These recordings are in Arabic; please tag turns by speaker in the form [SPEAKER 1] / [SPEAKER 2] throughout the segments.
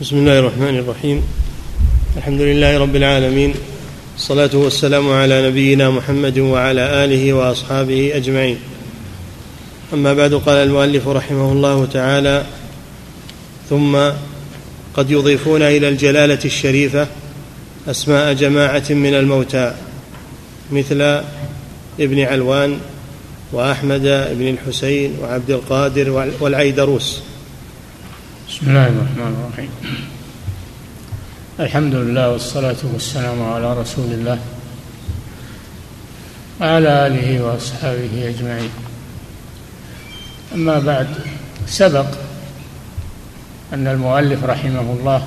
[SPEAKER 1] بسم الله الرحمن الرحيم. الحمد لله رب العالمين. الصلاة والسلام على نبينا محمد وعلى آله وأصحابه أجمعين. أما بعد قال المؤلف رحمه الله تعالى ثم قد يضيفون إلى الجلالة الشريفة أسماء جماعة من الموتى مثل ابن علوان وأحمد بن الحسين وعبد القادر والعيدروس.
[SPEAKER 2] بسم الله الرحمن الرحيم. الحمد لله والصلاة والسلام على رسول الله وعلى آله وأصحابه أجمعين. أما بعد سبق أن المؤلف رحمه الله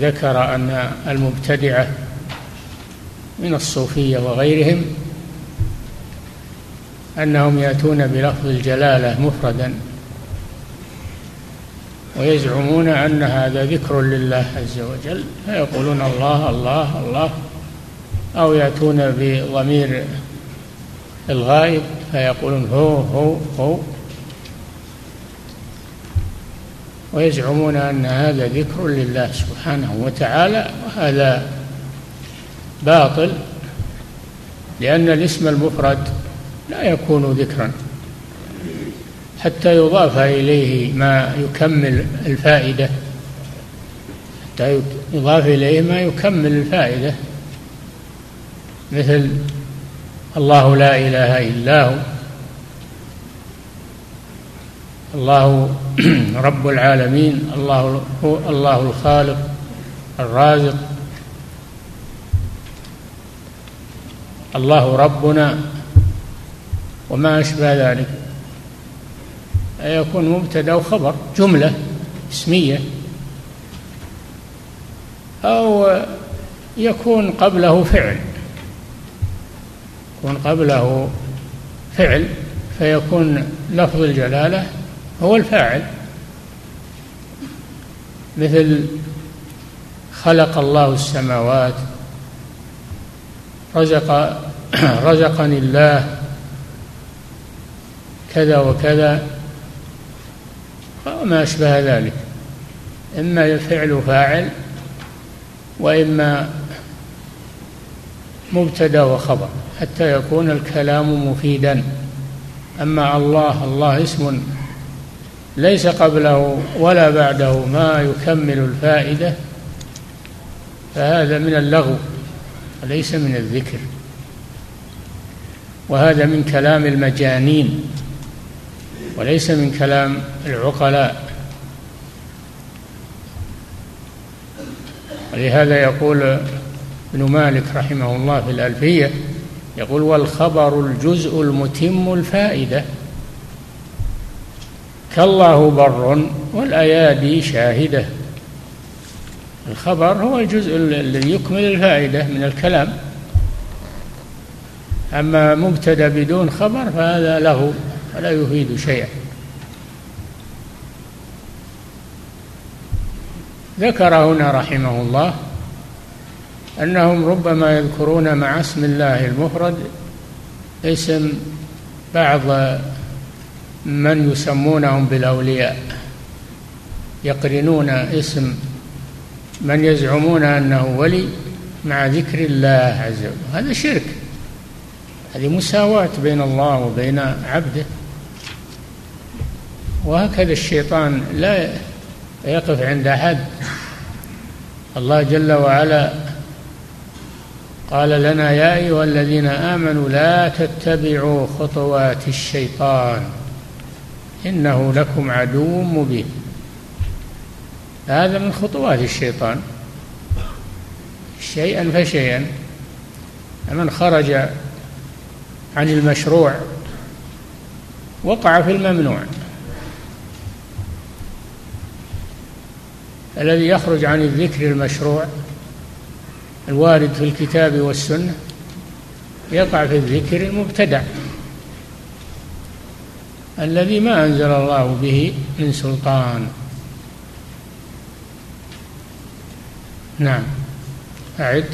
[SPEAKER 2] ذكر أن المبتدعة من الصوفية وغيرهم أنهم يأتون بلفظ الجلالة مفردا. ويزعمون أن هذا ذكر لله عز وجل. فيقولون الله الله الله. أو يأتون بضمير الغائب فيقولون هو هو هو. ويزعمون أن هذا ذكر لله سبحانه وتعالى وهذا باطل لأن الاسم المفرد لا يكون ذكرا. حتى يضاف إليه ما يكمل الفائدة. حتى يضاف إليه ما يكمل الفائدة. مثل الله لا إله إلا هو. الله رب العالمين الله هو الله الخالق الرازق. الله ربنا. وما أشبه ذلك. يكون مبتدا وخبر جملة اسمية. أو يكون قبله فعل. يكون قبله فعل فيكون لفظ الجلالة هو الفاعل. مثل خلق الله السماوات رزق رزقني الله كذا وكذا. وما أشبه ذلك. إما الفعل فاعل وإما مبتدا وخبر حتى يكون الكلام مفيدا. أما الله الله اسم ليس قبله ولا بعده ما يكمل الفائدة فهذا من اللغو وليس من الذكر. وهذا من كلام المجانين. وليس من كلام العقلاء. ولهذا يقول ابن مالك رحمه الله في الألفية يقول والخبر الجزء المتم الفائدة. كالله بر والأيادي شاهدة. الخبر هو الجزء الذي يكمل الفائدة من الكلام. أما مبتدأ بدون خبر فهذا له فلا يفيد شيئا. ذكر هنا رحمه الله أنهم ربما يذكرون مع اسم الله المفرد اسم بعض من يسمونهم بالأولياء يقرنون اسم من يزعمون أنه ولي مع ذكر الله عز وجل. هذا شرك هذه مساواة بين الله وبين عبده. وهكذا الشيطان لا يقف عند أحد. الله جل وعلا قال لنا يا أيها الذين آمنوا لا تتبعوا خطوات الشيطان إنه لكم عدو مبين. هذا من خطوات الشيطان. شيئا فشيئا. من خرج عن المشروع وقع في الممنوع. الذي يخرج عن الذكر المشروع الوارد في الكتاب والسنة يقع في الذكر المبتدع. الذي ما أنزل الله به من سلطان. نعم. أعد.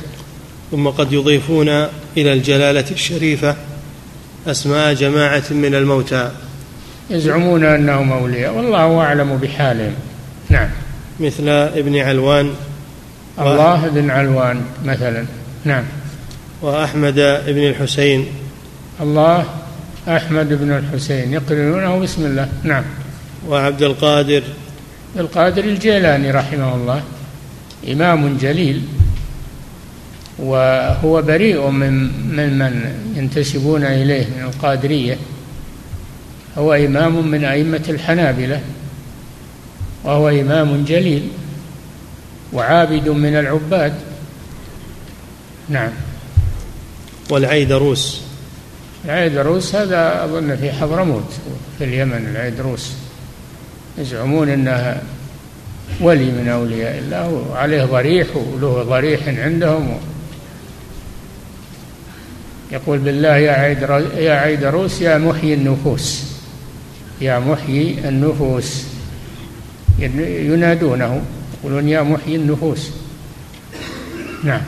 [SPEAKER 1] ثم قد يضيفون إلى الجلالة الشريفة أسماء جماعة من الموتى.
[SPEAKER 2] يزعمون أنهم أولياء والله أعلم بحالهم. نعم.
[SPEAKER 1] مثل ابن علوان
[SPEAKER 2] الله بن علوان مثلا. نعم.
[SPEAKER 1] وأحمد بن الحسين.
[SPEAKER 2] الله أحمد بن الحسين. يقرنونه بسم الله. نعم.
[SPEAKER 1] وعبد القادر.
[SPEAKER 2] القادر الجيلاني رحمه الله. إمام جليل. وهو بريء من من من ينتسبون إليه من القادرية. هو إمام من أئمة الحنابلة. وهو إمام جليل وعابد من العباد. نعم.
[SPEAKER 1] والعيدروس
[SPEAKER 2] العيدروس هذا أظن في حضرموت في اليمن العيدروس يزعمون أنها ولي من أولياء الله وعليه ضريح وله ضريح عندهم. يقول بالله يا عيد يا عيدروس يا محيي النفوس. يا محيي النفوس. ينادونه يقولون يا محيي النفوس. نعم.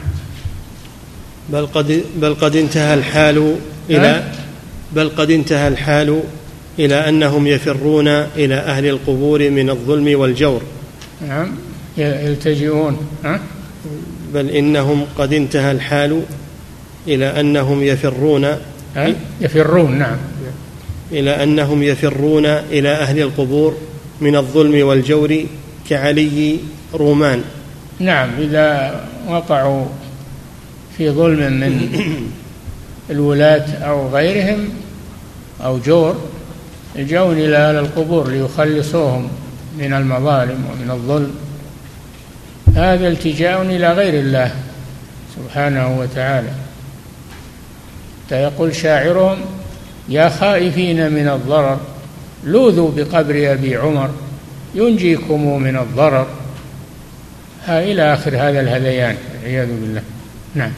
[SPEAKER 1] بل قد بل قد انتهى الحال إلى بل قد انتهى الحال إلى أنهم يفرون إلى أهل القبور من الظلم والجور.
[SPEAKER 2] نعم. يلتجئون ها؟
[SPEAKER 1] بل إنهم قد انتهى الحال إلى أنهم يفرون؟
[SPEAKER 2] يفرون نعم.
[SPEAKER 1] إلى أنهم يفرون إلى أهل القبور من الظلم والجور كعلي رومان.
[SPEAKER 2] نعم إذا وقعوا في ظلم من الولاة أو غيرهم أو جور يلجون إلى أهل القبور ليخلصوهم من المظالم ومن الظلم. هذا التجاء إلى غير الله سبحانه وتعالى. يقول شاعرهم يا خائفين من الضرر لوذوا بقبر أبي عمر ينجيكم من الضرر. ها إلى آخر هذا الهذيان والعياذ بالله. نعم.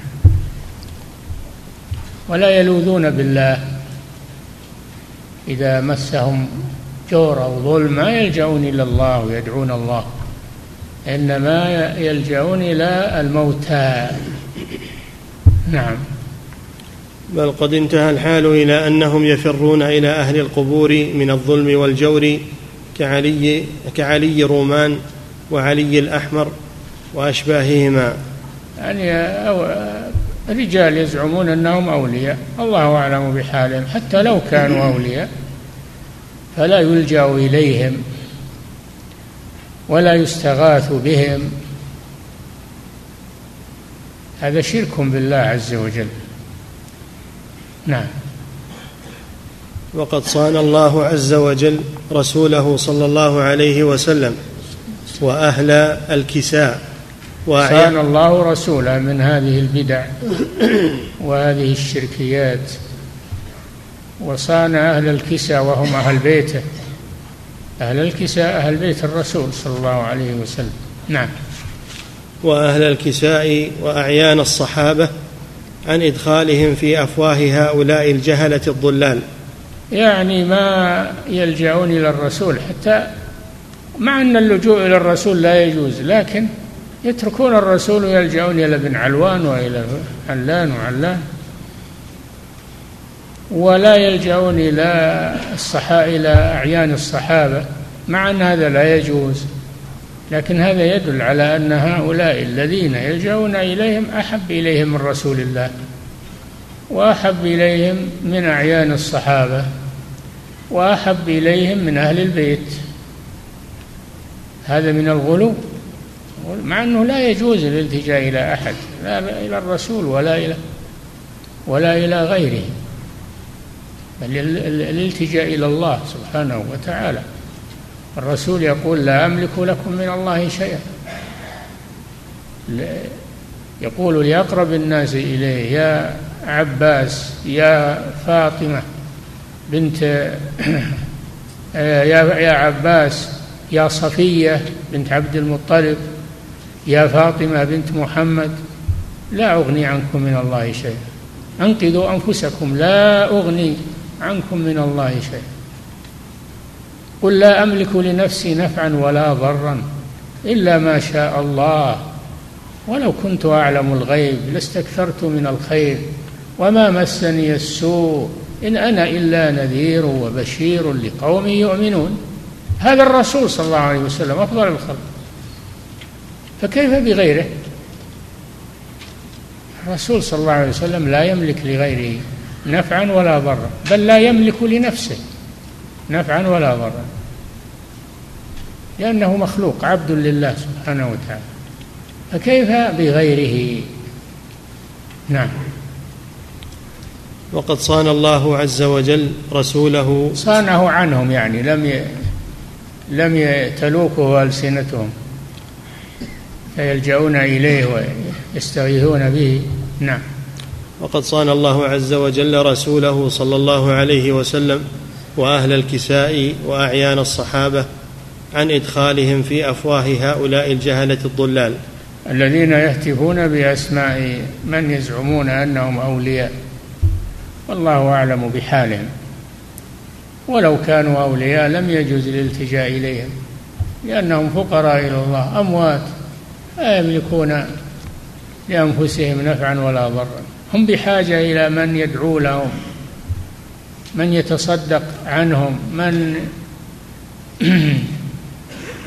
[SPEAKER 2] ولا يلوذون بالله. إذا مسهم جور أو ظلم ما يلجؤون إلى الله ويدعون الله. إنما يلجؤون إلى الموتى. نعم.
[SPEAKER 1] بل قد انتهى الحال إلى أنهم يفرون إلى أهل القبور من الظلم والجور كعلي كعلي رومان وعلي الأحمر وأشباههما.
[SPEAKER 2] يعني رجال يزعمون أنهم أولياء الله أعلم بحالهم حتى لو كانوا أولياء فلا يلجأ إليهم ولا يستغاث بهم. هذا شرك بالله عز وجل. نعم.
[SPEAKER 1] وقد صان الله عز وجل رسوله صلى الله عليه وسلم وأهل الكساء
[SPEAKER 2] صان الله رسوله من هذه البدع وهذه الشركيات. وصان أهل الكساء وهم أهل بيته. أهل الكساء أهل بيت الرسول صلى الله عليه وسلم. نعم.
[SPEAKER 1] وأهل الكساء وأعيان الصحابة عن إدخالهم في أفواه هؤلاء الجهلة الضلال.
[SPEAKER 2] يعني ما يلجؤون إلى الرسول حتى مع أن اللجوء إلى الرسول لا يجوز لكن يتركون الرسول ويلجؤون إلى ابن علوان وإلى علان وعلان ولا يلجؤون إلى الصحا إلى أعيان الصحابة مع أن هذا لا يجوز. لكن هذا يدل على أن هؤلاء الذين يلجؤون إليهم أحب إليهم من رسول الله وأحب إليهم من أعيان الصحابة وأحب إليهم من أهل البيت. هذا من الغلو مع أنه لا يجوز الالتجاء إلى أحد لا إلى الرسول ولا إلى ولا إلى غيره بل الالتجاء إلى الله سبحانه وتعالى. الرسول يقول لا أملك لكم من الله شيئا. يقول لأقرب الناس إليه يا عباس يا فاطمة بنت يا يا عباس يا صفية بنت عبد المطلب يا فاطمة بنت محمد لا أغني عنكم من الله شيئا. أنقذوا أنفسكم لا أغني عنكم من الله شيئا. قل لا أملك لنفسي نفعا ولا ضرا إلا ما شاء الله. ولو كنت أعلم الغيب لاستكثرت من الخير وما مسني السوء إن أنا إلا نذير وبشير لقوم يؤمنون. هذا الرسول صلى الله عليه وسلم أفضل الخلق. فكيف بغيره؟ الرسول صلى الله عليه وسلم لا يملك لغيره نفعا ولا ضرا بل لا يملك لنفسه. نفعا ولا ضرا. لأنه مخلوق عبد لله سبحانه وتعالى. فكيف بغيره؟ نعم.
[SPEAKER 1] وقد صان الله عز وجل رسوله.
[SPEAKER 2] صانه عنهم يعني لم ي... لم تلوكه ألسنتهم. فيلجؤون إليه ويستغيثون به. نعم.
[SPEAKER 1] وقد صان الله عز وجل رسوله صلى الله عليه وسلم وأهل الكساء وأعيان الصحابة عن إدخالهم في أفواه هؤلاء الجهلة الضلال.
[SPEAKER 2] الذين يهتفون بأسماء من يزعمون أنهم أولياء. والله أعلم بحالهم. ولو كانوا أولياء لم يجوز الالتجاء إليهم لأنهم فقراء إلى الله أموات لا يملكون لأنفسهم نفعا ولا ضرا. هم بحاجة إلى من يدعو لهم. من يتصدق عنهم من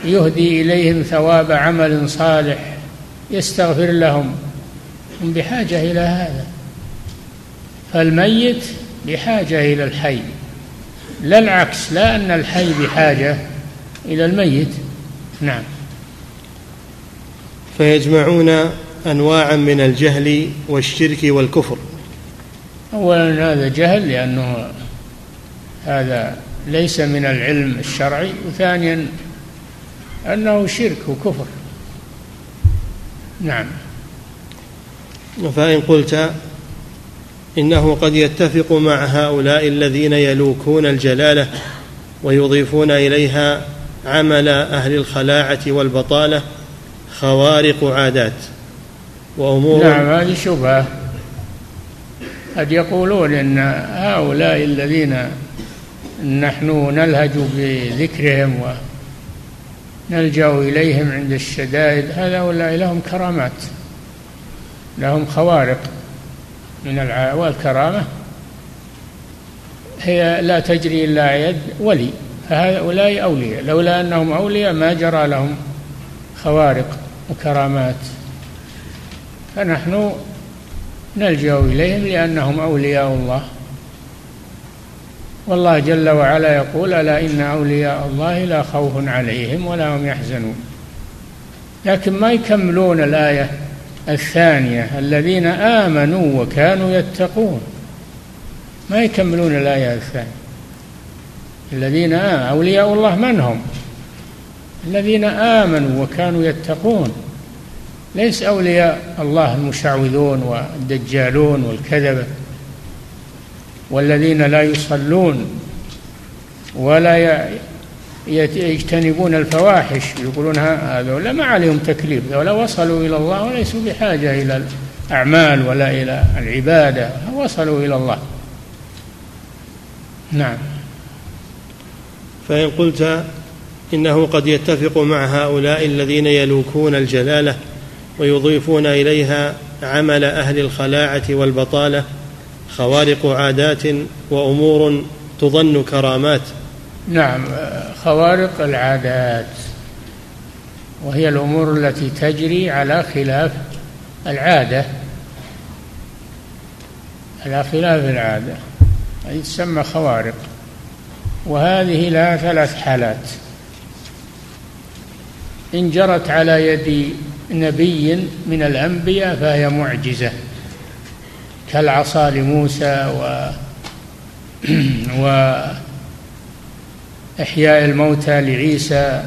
[SPEAKER 2] يهدي إليهم ثواب عمل صالح يستغفر لهم. هم بحاجة إلى هذا. فالميت بحاجة إلى الحي. لا العكس لا أن الحي بحاجة إلى الميت. نعم.
[SPEAKER 1] فيجمعون انواعا من الجهل والشرك والكفر.
[SPEAKER 2] اولا هذا جهل لأنه هذا ليس من العلم الشرعي وثانيا أنه شرك وكفر. نعم.
[SPEAKER 1] فان قلت إنه قد يتفق مع هؤلاء الذين يلوكون الجلالة ويضيفون إليها عمل أهل الخلاعة والبطالة خوارق عادات
[SPEAKER 2] وأمور نعم هذه شبهة. قد يقولون إن هؤلاء الذين نحن نلهج بذكرهم ونلجأ إليهم عند الشدائد. هؤلاء لهم كرامات لهم خوارق من الع... والكرامة هي لا تجري إلا يد ولي. فهؤلاء أولياء لولا أنهم أولياء ما جرى لهم خوارق وكرامات. فنحن نلجأ إليهم لأنهم أولياء الله. والله جل وعلا يقول ألا إن أولياء الله لا خوف عليهم ولا هم يحزنون. لكن ما يكملون الآية الثانية الذين آمنوا وكانوا يتقون. ما يكملون الآية الثانية. الذين آمنوا أولياء الله من هم؟ الذين آمنوا وكانوا يتقون. ليس أولياء الله المشعوذون والدجالون والكذبة. والذين لا يصلون ولا يجتنبون الفواحش يقولون هذول ما عليهم تكليف ولا وصلوا إلى الله وليسوا بحاجة إلى الأعمال ولا إلى العبادة وصلوا إلى الله. نعم.
[SPEAKER 1] فإن قلت إنه قد يتفق مع هؤلاء الذين يلوكون الجلالة ويضيفون إليها عمل أهل الخلاعة والبطالة خوارق عادات وأمور تظن كرامات.
[SPEAKER 2] نعم خوارق العادات وهي الأمور التي تجري على خلاف العادة. على خلاف العادة هذه تسمى خوارق. وهذه لها ثلاث حالات. إن جرت على يد نبي من الأنبياء فهي معجزة. كالعصا لموسى و وإحياء الموتى لعيسى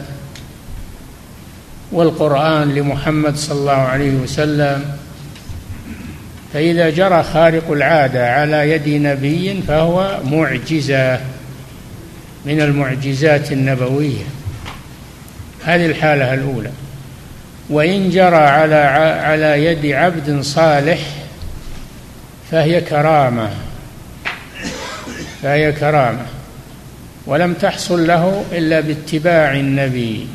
[SPEAKER 2] والقرآن لمحمد صلى الله عليه وسلم. فإذا جرى خارق العادة على يد نبي فهو معجزة من المعجزات النبوية. هذه الحالة الأولى. وإن جرى على على يد عبد صالح فهي كرامة. فهي كرامة. ولم تحصل له إلا باتباع النبي.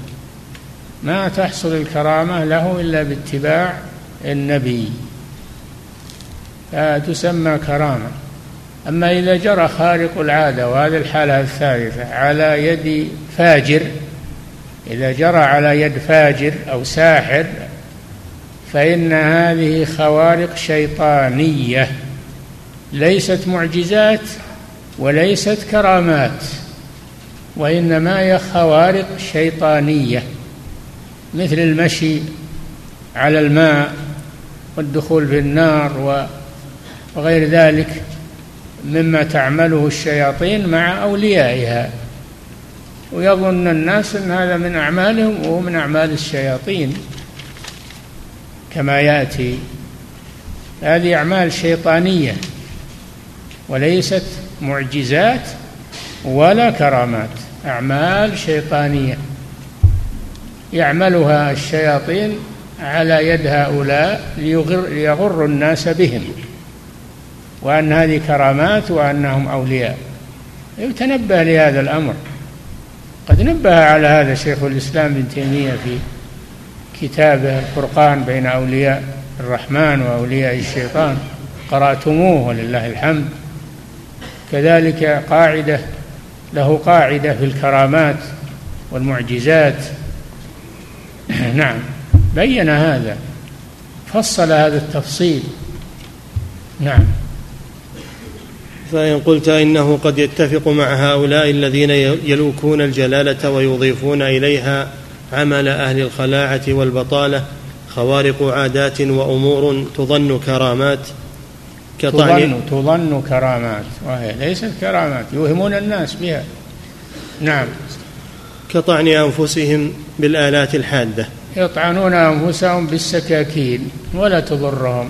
[SPEAKER 2] ما تحصل الكرامة له إلا باتباع النبي. فتسمى كرامة. أما إذا جرى خارق العادة وهذه الحالة الثالثة على يد فاجر إذا جرى على يد فاجر أو ساحر فإن هذه خوارق شيطانية. ليست معجزات وليست كرامات وإنما هي خوارق شيطانية مثل المشي على الماء والدخول في النار وغير ذلك مما تعمله الشياطين مع أوليائها. ويظن الناس أن هذا من أعمالهم وهو من أعمال الشياطين كما يأتي. هذه أعمال شيطانية. وليست معجزات ولا كرامات أعمال شيطانية. يعملها الشياطين على يد هؤلاء ليغر ليغروا الناس بهم وأن هذه كرامات وأنهم أولياء. يتنبه لهذا الأمر. قد نبه على هذا شيخ الإسلام ابن تيمية في كتابه الفرقان بين أولياء الرحمن وأولياء الشيطان. قرأتموه ولله الحمد. كذلك قاعدة له قاعدة في الكرامات والمعجزات. نعم بين هذا فصل هذا التفصيل. نعم.
[SPEAKER 1] فإن قلت إنه قد يتفق مع هؤلاء الذين يلوكون الجلالة ويضيفون إليها عمل أهل الخلاعة والبطالة خوارق عادات وأمور تظن كرامات.
[SPEAKER 2] كطعن تظن, تظن كرامات. وهي ليست كرامات. يوهمون الناس بها. نعم.
[SPEAKER 1] كطعن أنفسهم بالآلات الحادة.
[SPEAKER 2] يطعنون أنفسهم بالسكاكين ولا تضرهم.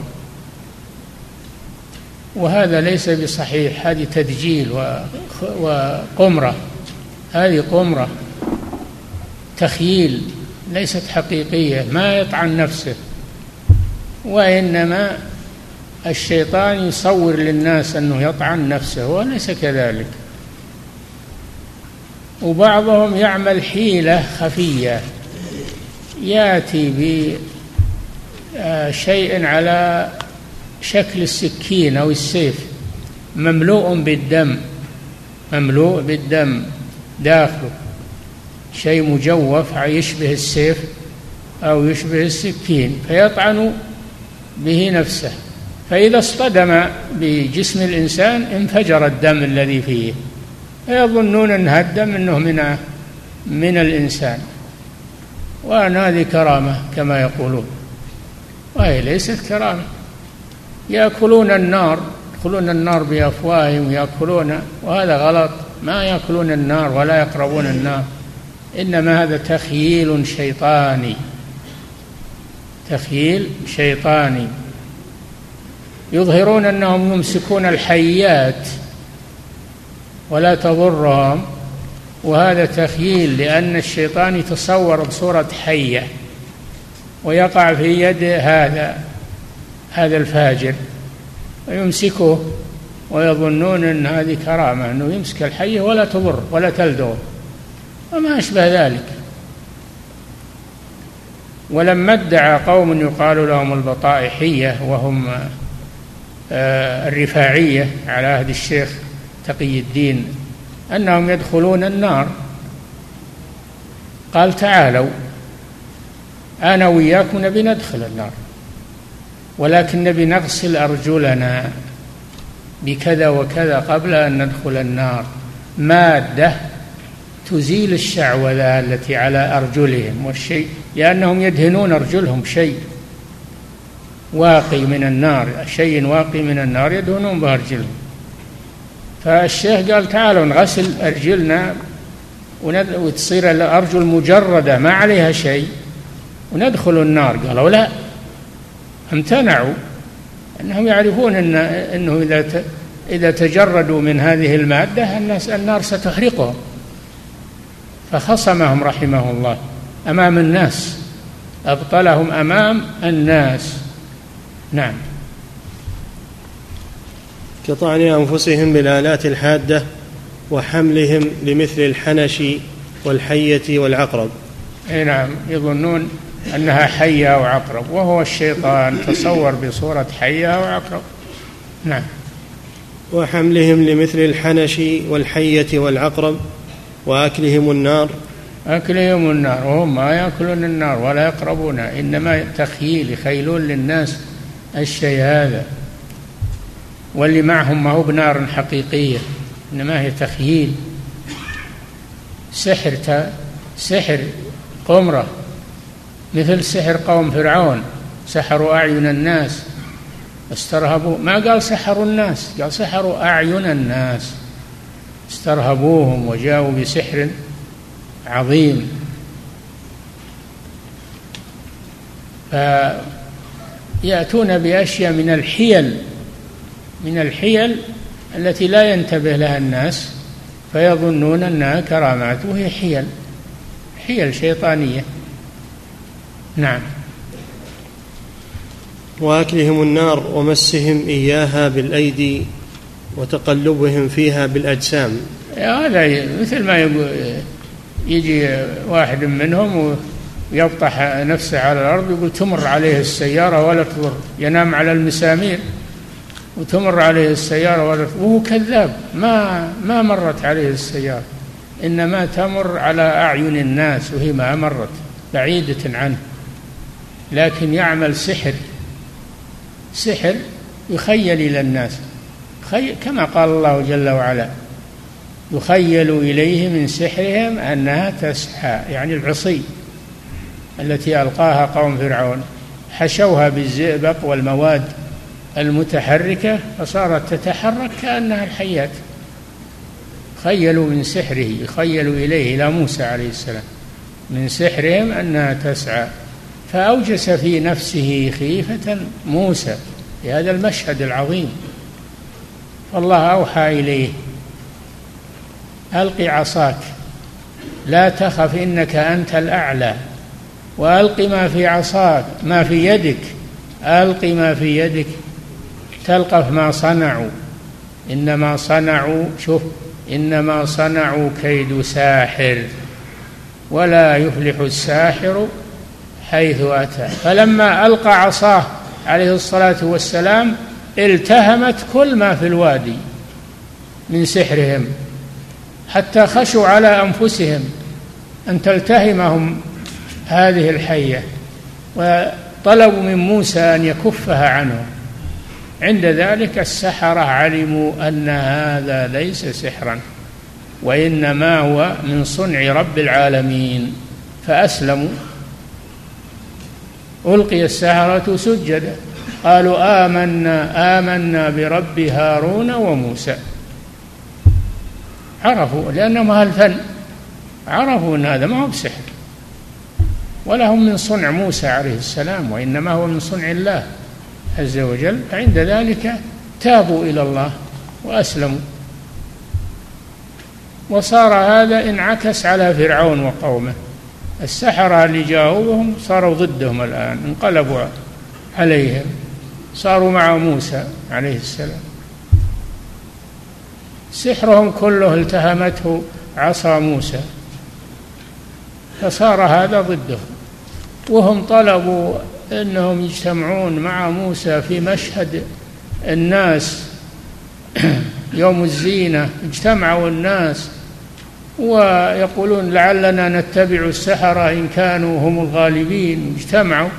[SPEAKER 2] وهذا ليس بصحيح. هذه تدجيل وقمرة. هذه قمرة. تخييل ليست حقيقية. ما يطعن نفسه. وإنما الشيطان يصور للناس أنه يطعن نفسه وليس كذلك. وبعضهم يعمل حيلة خفية يأتي بشيء على شكل السكين أو السيف مملوء بالدم مملوء بالدم داخله. شيء مجوف يشبه السيف أو يشبه السكين فيطعن به نفسه. فإذا اصطدم بجسم الإنسان انفجر الدم الذي فيه فيظنون أن الدم أنه من من الإنسان. وأن هذه كرامة كما يقولون. وهي ليست كرامة. يأكلون النار يدخلون النار بأفواههم يأكلون وهذا غلط. ما يأكلون النار ولا يقربون النار. إنما هذا تخييل شيطاني. تخييل شيطاني. يظهرون أنهم يمسكون الحيات ولا تضرهم وهذا تخييل لأن الشيطان يتصور بصورة حية ويقع في يد هذا هذا الفاجر ويمسكه ويظنون أن هذه كرامة أنه يمسك الحية ولا تضر ولا تلدغ وما أشبه ذلك. ولما ادعى قوم يقال لهم البطائحية وهم الرفاعية على عهد الشيخ تقي الدين أنهم يدخلون النار. قال تعالوا أنا وياكم نبي ندخل النار ولكن نبي نغسل أرجلنا بكذا وكذا قبل أن ندخل النار. مادة تزيل الشعوذة التي على أرجلهم والشيء لأنهم يدهنون أرجلهم شيء. واقي من النار شيء واقي من النار يدهنون بأرجلهم فالشيخ قال تعالوا نغسل أرجلنا وتصير الأرجل مجردة ما عليها شيء وندخل النار. قالوا لا امتنعوا. أنهم يعرفون أن أنه إذا إذا تجردوا من هذه المادة الناس النار ستحرقهم فخصمهم رحمه الله أمام الناس أبطلهم أمام الناس. نعم.
[SPEAKER 1] كطعن أنفسهم بالآلات الحادة وحملهم لمثل الحنش والحية والعقرب.
[SPEAKER 2] أي نعم يظنون أنها حية أو عقرب وهو الشيطان تصور بصورة حية أو عقرب. نعم.
[SPEAKER 1] وحملهم لمثل الحنش والحية والعقرب وأكلهم النار.
[SPEAKER 2] أكلهم النار وهم ما يأكلون النار ولا يقربون إنما تخييل يخيلون للناس الشيء هذا. واللي معهم ما هو بنار حقيقية إنما هي تخييل سحر سحر قمرة مثل سحر قوم فرعون سحروا أعين الناس استرهبوا ما قال سحروا الناس قال سحروا أعين الناس. استرهبوهم وجاءوا بسحر عظيم. فيأتون بأشياء من الحيل من الحيل التي لا ينتبه لها الناس فيظنون أنها كرامات وهي حيل حيل شيطانية. نعم.
[SPEAKER 1] وأكلهم النار ومسهم إياها بالأيدي وتقلبهم فيها بالأجسام.
[SPEAKER 2] هذا مثل ما يجي واحد منهم ويبطح نفسه على الأرض يقول تمر عليه السيارة ولا تضر ينام على المسامير وتمر عليه السيارة ولا وهو كذاب ما ما مرت عليه السيارة إنما تمر على أعين الناس وهي ما مرت بعيدة عنه. لكن يعمل سحر سحر يخيل إلى الناس كما قال الله جل وعلا يخيل إليه من سحرهم أنها تسعى يعني العصي. التي ألقاها قوم فرعون. حشوها بالزئبق والمواد المتحركة فصارت تتحرك كأنها الحيات. خيلوا من سحره يخيل إليه إلى موسى عليه السلام. من سحرهم أنها تسعى. فأوجس في نفسه خيفة موسى في هذا المشهد العظيم. فالله أوحى إليه ألق عصاك. لا تخف إنك أنت الأعلى. وألق ما في عصاك ما في يدك. ألق ما في يدك. تلقف ما صنعوا. إنما صنعوا شوف إنما صنعوا كيد ساحر. ولا يفلح الساحر حيث أتى. فلما ألقى عصاه عليه الصلاة والسلام التهمت كل ما في الوادي من سحرهم حتى خشوا على أنفسهم أن تلتهمهم هذه الحية وطلبوا من موسى أن يكفها عنهم عند ذلك السحرة علموا أن هذا ليس سحرا وإنما هو من صنع رب العالمين. فأسلموا. ألقي السحرة سجدا. قالوا آمنا آمنا برب هارون وموسى. عرفوا لأنهم أهل فن. عرفوا أن هذا ما هو بسحر. ولا هم من صنع موسى عليه السلام وإنما هو من صنع الله عز وجل. فعند ذلك تابوا إلى الله وأسلموا. وصار هذا انعكس على فرعون وقومه. السحرة اللي جاءوهم صاروا ضدهم الآن انقلبوا عليهم. صاروا مع موسى عليه السلام. سحرهم كله التهمته عصا موسى. فصار هذا ضدهم وهم طلبوا أنهم يجتمعون مع موسى في مشهد الناس يوم الزينة اجتمعوا الناس ويقولون لعلنا نتبع السحرة إن كانوا هم الغالبين. اجتمعوا.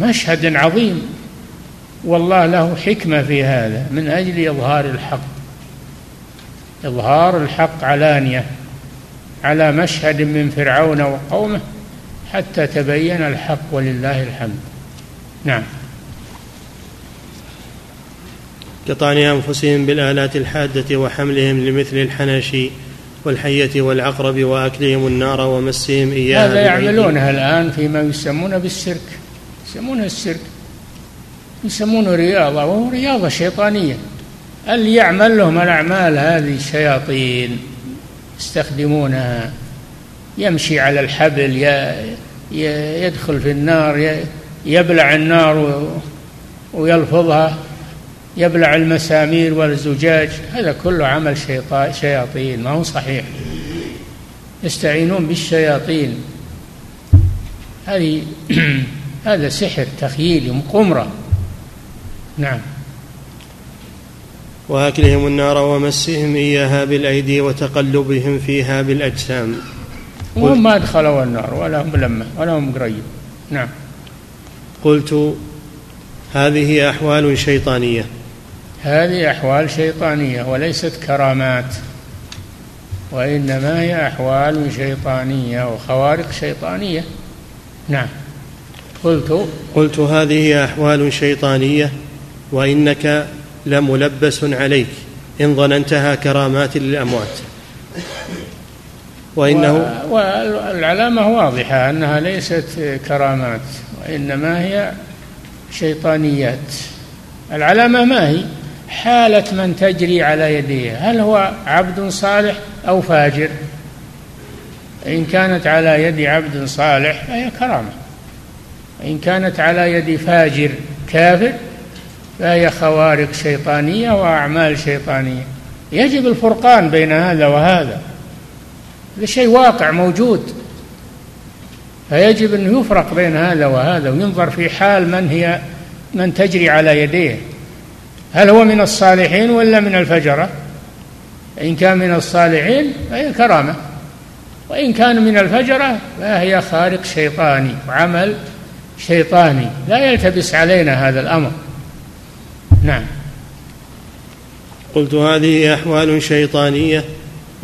[SPEAKER 2] مشهد عظيم. والله له حكمة في هذا. من أجل إظهار الحق. إظهار الحق علانية. على مشهد من فرعون وقومه. حتى تبين الحق ولله الحمد. نعم.
[SPEAKER 1] كطعن أنفسهم بالآلات الحادة وحملهم لمثل الحناشي والحية والعقرب وأكلهم النار ومسهم إياها
[SPEAKER 2] هذا يعملونها الآن فيما يسمونه بالسيرك يسمونه السيرك يسمونه رياضة وهو رياضة شيطانية. اللي يعمل لهم الأعمال هذه الشياطين؟ يستخدمونها. يمشي على الحبل يدخل في النار يبلع النار ويلفظها يبلع المسامير والزجاج. هذا كله عمل شياطين ما هو صحيح. يستعينون بالشياطين. هذه هذا سحر تخييل قمرة. نعم.
[SPEAKER 1] وآكلهم النار ومسهم إياها بالأيدي وتقلبهم فيها بالأجسام.
[SPEAKER 2] وهم ما دخلوا النار ولا هم لمة ولا هم قريب. نعم.
[SPEAKER 1] قلت هذه أحوال شيطانية.
[SPEAKER 2] هذه أحوال شيطانية وليست كرامات وإنما هي أحوال شيطانية وخوارق شيطانية. نعم. قلت
[SPEAKER 1] قلت هذه أحوال شيطانية وإنك لملبس عليك إن ظننتها كرامات للأموات.
[SPEAKER 2] وإنه والعلامة واضحة أنها ليست كرامات وإنما هي شيطانيات. العلامة ما هي؟ حالة من تجري على يديه. هل هو عبد صالح أو فاجر؟ إن كانت على يد عبد صالح فهي كرامة. إن كانت على يد فاجر كافر فهي خوارق شيطانية وأعمال شيطانية. يجب الفرقان بين هذا وهذا. هذا شيء واقع موجود. فيجب أن يفرق بين هذا وهذا وينظر في حال من هي من تجري على يديه. هل هو من الصالحين ولا من الفجرة؟ إن كان من الصالحين فهي كرامة. وإن كان من الفجرة فهي خارق شيطاني وعمل شيطاني. لا يلتبس علينا هذا الأمر. نعم.
[SPEAKER 1] قلت هذه أحوال شيطانية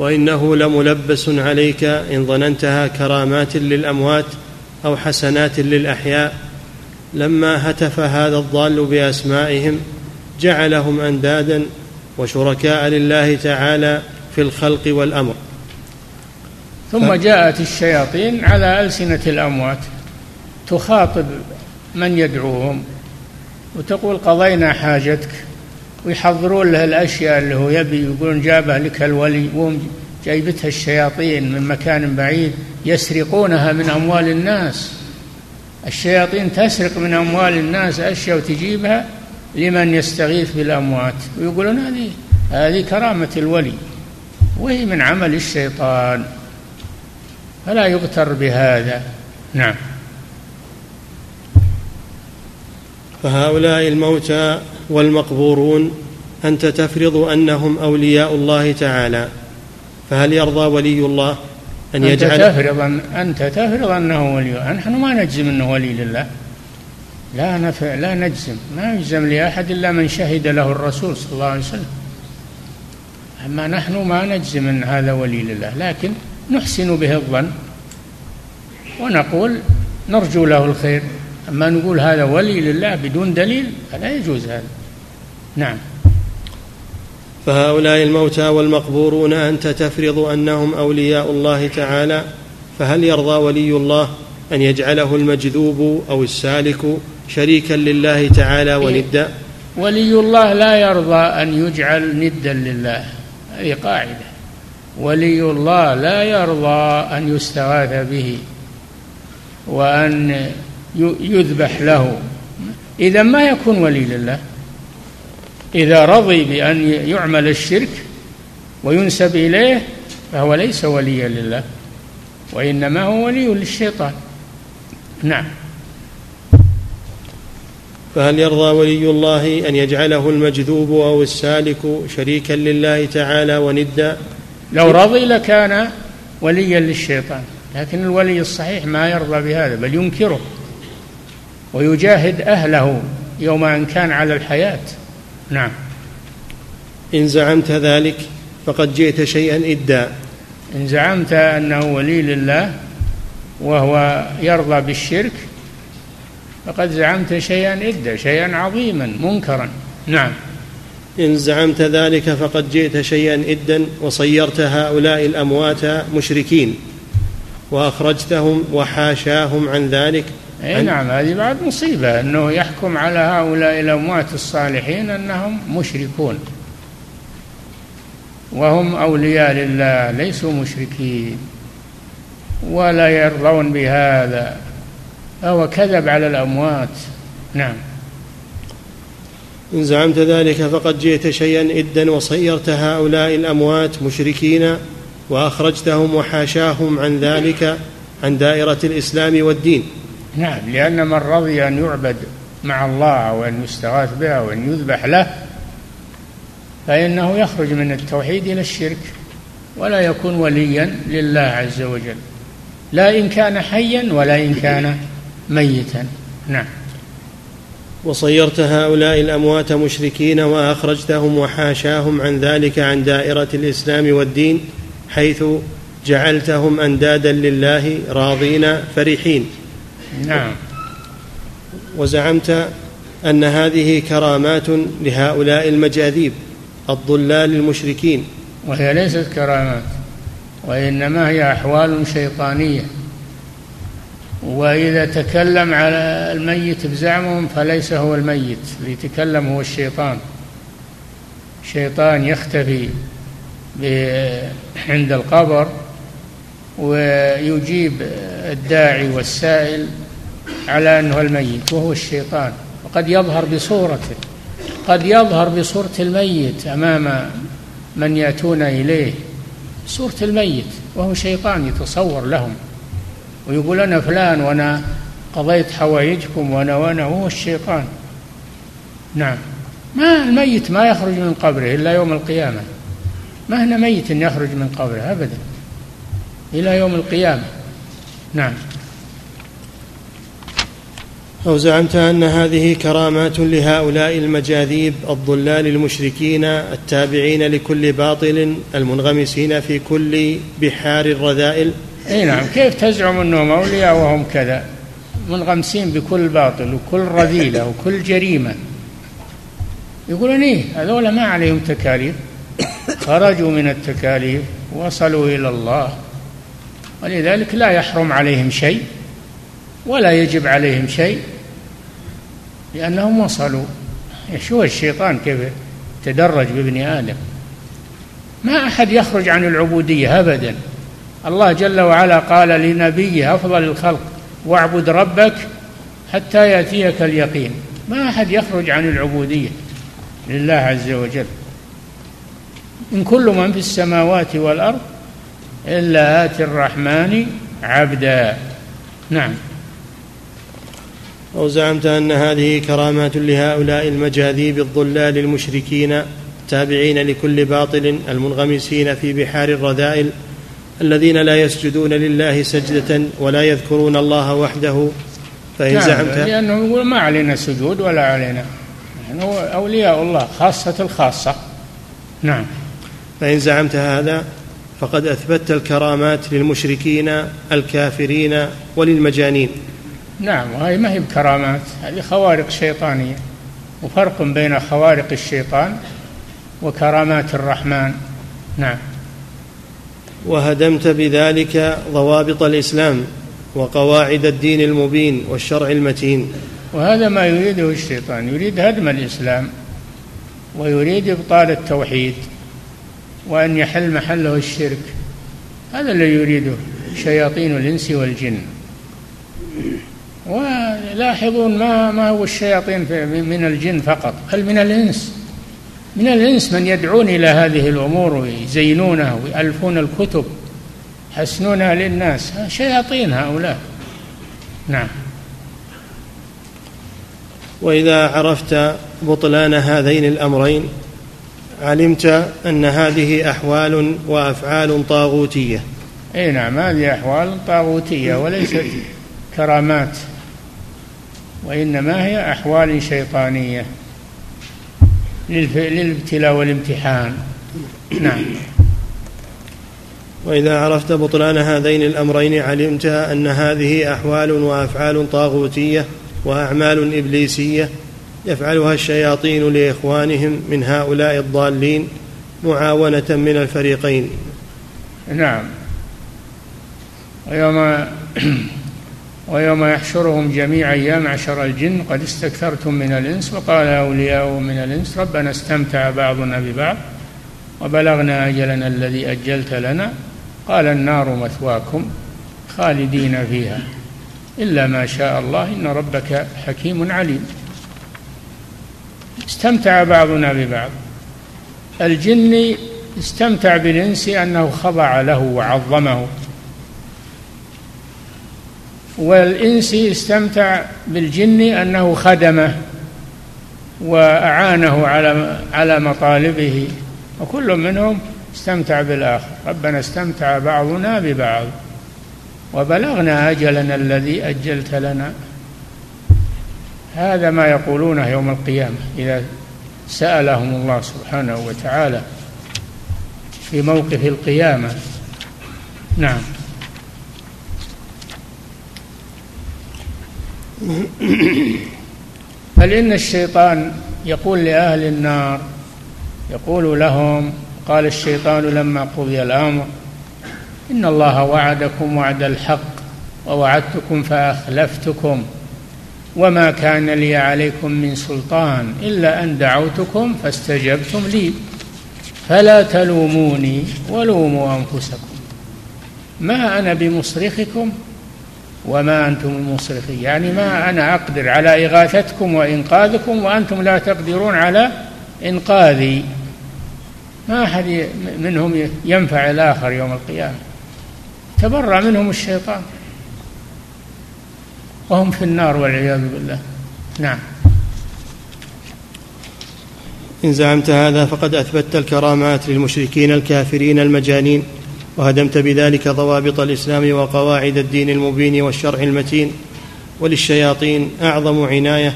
[SPEAKER 1] وإنه لملبس عليك إن ظننتها كرامات للأموات أو حسنات للأحياء. لما هتف هذا الضال بأسمائهم جعلهم أندادا وشركاء لله تعالى في الخلق والأمر.
[SPEAKER 2] ثم جاءت الشياطين على ألسنة الأموات تخاطب من يدعوهم وتقول قضينا حاجتك. ويحضرون له الأشياء اللي هو يبي يقولون جابها لك الولي وهم جايبتها الشياطين من مكان بعيد يسرقونها من أموال الناس. الشياطين تسرق من أموال الناس أشياء وتجيبها لمن يستغيث بالأموات. ويقولون هذه هذه كرامة الولي وهي من عمل الشيطان. فلا يغتر بهذا. نعم.
[SPEAKER 1] فهؤلاء الموتى والمقبورون أنت تفرض أنهم أولياء الله تعالى. فهل يرضى ولي الله
[SPEAKER 2] أن يجعل أنت تفرض أن أنت تفرض أنه ولي نحن ما نجزم أنه ولي لله. لا نف... لا نجزم. ما يجزم لأحد إلا من شهد له الرسول صلى الله عليه وسلم. أما نحن ما نجزم أن هذا ولي لله. لكن نحسن به الظن ونقول نرجو له الخير. أما نقول هذا ولي لله بدون دليل فلا يجوز هذا. نعم.
[SPEAKER 1] فهؤلاء الموتى والمقبورون أنت تفرض أنهم أولياء الله تعالى فهل يرضى ولي الله أن يجعله المجذوب أو السالك شريكا لله تعالى وندا؟
[SPEAKER 2] ولي الله لا يرضى أن يجعل ندا لله هذه قاعدة. ولي الله لا يرضى أن يستغاث به وأن يذبح له. إذا ما يكون ولي لله. إذا رضي بأن يعمل الشرك وينسب إليه فهو ليس وليا لله وإنما هو ولي للشيطان. نعم.
[SPEAKER 1] فهل يرضى ولي الله أن يجعله المجذوب أو السالك شريكا لله تعالى وندا؟
[SPEAKER 2] لو رضي لكان وليا للشيطان لكن الولي الصحيح ما يرضى بهذا بل ينكره. ويجاهد أهله يوم أن كان على الحياة. نعم.
[SPEAKER 1] إن زعمت ذلك فقد جئت شيئا إدا.
[SPEAKER 2] إن زعمت أنه ولي لله وهو يرضى بالشرك فقد زعمت شيئا إدا شيئا عظيما منكرا. نعم.
[SPEAKER 1] إن زعمت ذلك فقد جئت شيئا إدا وصيرت هؤلاء الأموات مشركين. وأخرجتهم وحاشاهم عن ذلك
[SPEAKER 2] اي نعم هذه بعد مصيبة أنه يحكم على هؤلاء الأموات الصالحين أنهم مشركون. وهم أولياء لله ليسوا مشركين ولا يرضون بهذا. فهو كذب على الأموات. نعم.
[SPEAKER 1] إن زعمت ذلك فقد جئت شيئا إدا وصيرت هؤلاء الأموات مشركين وأخرجتهم وحاشاهم عن ذلك عن دائرة الإسلام والدين.
[SPEAKER 2] نعم لأن من رضي أن يعبد مع الله وأن يستغاث به وأن يذبح له فإنه يخرج من التوحيد إلى الشرك ولا يكون وليا لله عز وجل. لا إن كان حيا ولا إن كان ميتا. نعم.
[SPEAKER 1] وصيرت هؤلاء الأموات مشركين وأخرجتهم وحاشاهم عن ذلك عن دائرة الإسلام والدين حيث جعلتهم أندادا لله راضين فرحين.
[SPEAKER 2] نعم.
[SPEAKER 1] وزعمت أن هذه كرامات لهؤلاء المجاذيب الضلال المشركين.
[SPEAKER 2] وهي ليست كرامات وإنما هي أحوال شيطانية. وإذا تكلم على الميت بزعمهم فليس هو الميت اللي يتكلم هو الشيطان. شيطان يختفي عند القبر ويجيب الداعي والسائل على أنه الميت وهو الشيطان. وقد يظهر بصورته قد يظهر بصورة الميت أمام من يأتون إليه. صورة الميت وهو شيطان يتصور لهم ويقول أنا فلان وأنا قضيت حوائجكم وأنا وأنا هو الشيطان. نعم. ما الميت ما يخرج من قبره إلا يوم القيامة. ما هنا ميت يخرج من قبره أبدا إلى يوم القيامة. نعم.
[SPEAKER 1] أو زعمت أن هذه كرامات لهؤلاء المجاذيب الضلال المشركين التابعين لكل باطل المنغمسين في كل بحار الرذائل.
[SPEAKER 2] إي نعم كيف تزعم أنهم أولياء وهم كذا؟ منغمسين بكل باطل وكل رذيلة وكل جريمة. يقولون إيه هذول ما عليهم تكاليف. خرجوا من التكاليف وصلوا إلى الله. ولذلك لا يحرم عليهم شيء. ولا يجب عليهم شيء لأنهم وصلوا. شو الشيطان كيف تدرج بابن آدم؟ ما أحد يخرج عن العبودية أبدا. الله جل وعلا قال لنبيه أفضل الخلق واعبد ربك حتى يأتيك اليقين. ما أحد يخرج عن العبودية لله عز وجل. إن كل من في السماوات والأرض إلا آتي الرحمن عبدا. نعم.
[SPEAKER 1] أو زعمت أن هذه كرامات لهؤلاء المجاذيب الضلال المشركين التابعين لكل باطل المنغمسين في بحار الرذائل الذين لا يسجدون لله سجدة ولا يذكرون الله وحده. فإن نعم زعمت
[SPEAKER 2] لأنه يقول ما علينا سجود ولا علينا. نحن أولياء الله خاصة الخاصة. نعم.
[SPEAKER 1] فإن زعمت هذا فقد أثبتت الكرامات للمشركين الكافرين وللمجانين.
[SPEAKER 2] نعم وهي ما هي بكرامات هذه خوارق شيطانية وفرق بين خوارق الشيطان وكرامات الرحمن. نعم.
[SPEAKER 1] وهدمت بذلك ضوابط الإسلام وقواعد الدين المبين والشرع المتين.
[SPEAKER 2] وهذا ما يريده الشيطان يريد هدم الإسلام ويريد إبطال التوحيد وأن يحل محله الشرك. هذا الذي يريده شياطين الإنس والجن. ولاحظون ما ما هو الشياطين من الجن فقط بل من الإنس. من الإنس من يدعون إلى هذه الأمور ويزينونها ويألفون الكتب يحسنونها للناس. شياطين هؤلاء. نعم.
[SPEAKER 1] وإذا عرفت بطلان هذين الأمرين علمت أن هذه أحوال وأفعال طاغوتية.
[SPEAKER 2] أي نعم هذه أحوال طاغوتية وليست كرامات. وإنما هي أحوال شيطانية للابتلاء والامتحان. نعم.
[SPEAKER 1] وإذا عرفت بطلان هذين الأمرين علمت أن هذه أحوال وأفعال طاغوتية وأعمال إبليسية يفعلها الشياطين لإخوانهم من هؤلاء الضالين معاونة من الفريقين.
[SPEAKER 2] نعم. ويوم ويوم يحشرهم جميعا يا معشر الجن قد استكثرتم من الإنس وقال أولياء من الإنس ربنا استمتع بعضنا ببعض وبلغنا أجلنا الذي أجلت لنا قال النار مثواكم خالدين فيها إلا ما شاء الله إن ربك حكيم عليم استمتع بعضنا ببعض الجن استمتع بالإنس أنه خضع له وعظمه والإنس استمتع بالجن أنه خدمه وأعانه على على مطالبه وكل منهم استمتع بالآخر. ربنا استمتع بعضنا ببعض وبلغنا أجلنا الذي أجلت لنا. هذا ما يقولونه يوم القيامة إذا سألهم الله سبحانه وتعالى في موقف القيامة. نعم. بل إن الشيطان يقول لأهل النار يقول لهم قال الشيطان لما قضي الأمر إن الله وعدكم وعد الحق ووعدتكم فأخلفتكم وما كان لي عليكم من سلطان إلا أن دعوتكم فاستجبتم لي فلا تلوموني ولوموا أنفسكم. ما أنا بمصرخكم؟ وما أنتم بمصرخي يعني ما أنا أقدر على إغاثتكم وإنقاذكم وأنتم لا تقدرون على إنقاذي. ما أحد منهم ينفع الآخر يوم القيامة. تبرأ منهم الشيطان. وهم في النار والعياذ بالله. نعم.
[SPEAKER 1] إن زعمت هذا فقد أثبتت الكرامات للمشركين الكافرين المجانين. وهدمت بذلك ضوابط الإسلام وقواعد الدين المبين والشرع المتين وللشياطين أعظم عناية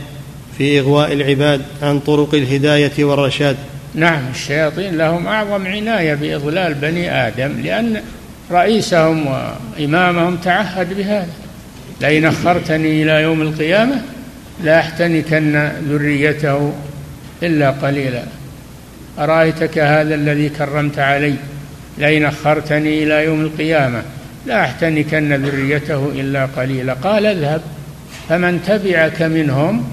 [SPEAKER 1] في إغواء العباد عن طرق الهداية والرشاد.
[SPEAKER 2] نعم الشياطين لهم أعظم عناية بإضلال بني آدم لأن رئيسهم وإمامهم تعهد بهذا. لئن أخرتني إلى يوم القيامة لأحتنكن ذريته إلا قليلا. أرأيتك هذا الذي كرمت علي؟ لئن أخرتني إلى يوم القيامة لأحتنكن ذريته إلا قليلا. قال اذهب فمن تبعك منهم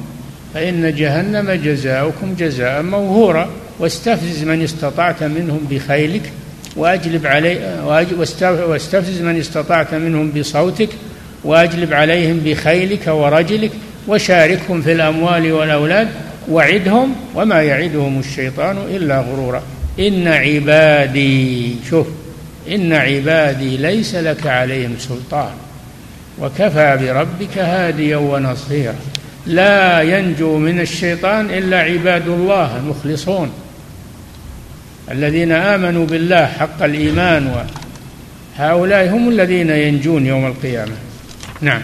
[SPEAKER 2] فإن جهنم جزاؤكم جزاء موهورا. واستفزز من استطعت منهم بخيلك وأجلب علي واستفزز من استطعت منهم بصوتك وأجلب عليهم بخيلك ورجلك وشاركهم في الأموال والأولاد وعدهم وما يعدهم الشيطان إلا غرورا. إن عبادي شوف إن عبادي ليس لك عليهم سلطان. وكفى بربك هاديا ونصيرا. لا ينجو من الشيطان إلا عباد الله المخلصون. الذين آمنوا بالله حق الإيمان وهؤلاء هم الذين ينجون يوم القيامة. نعم.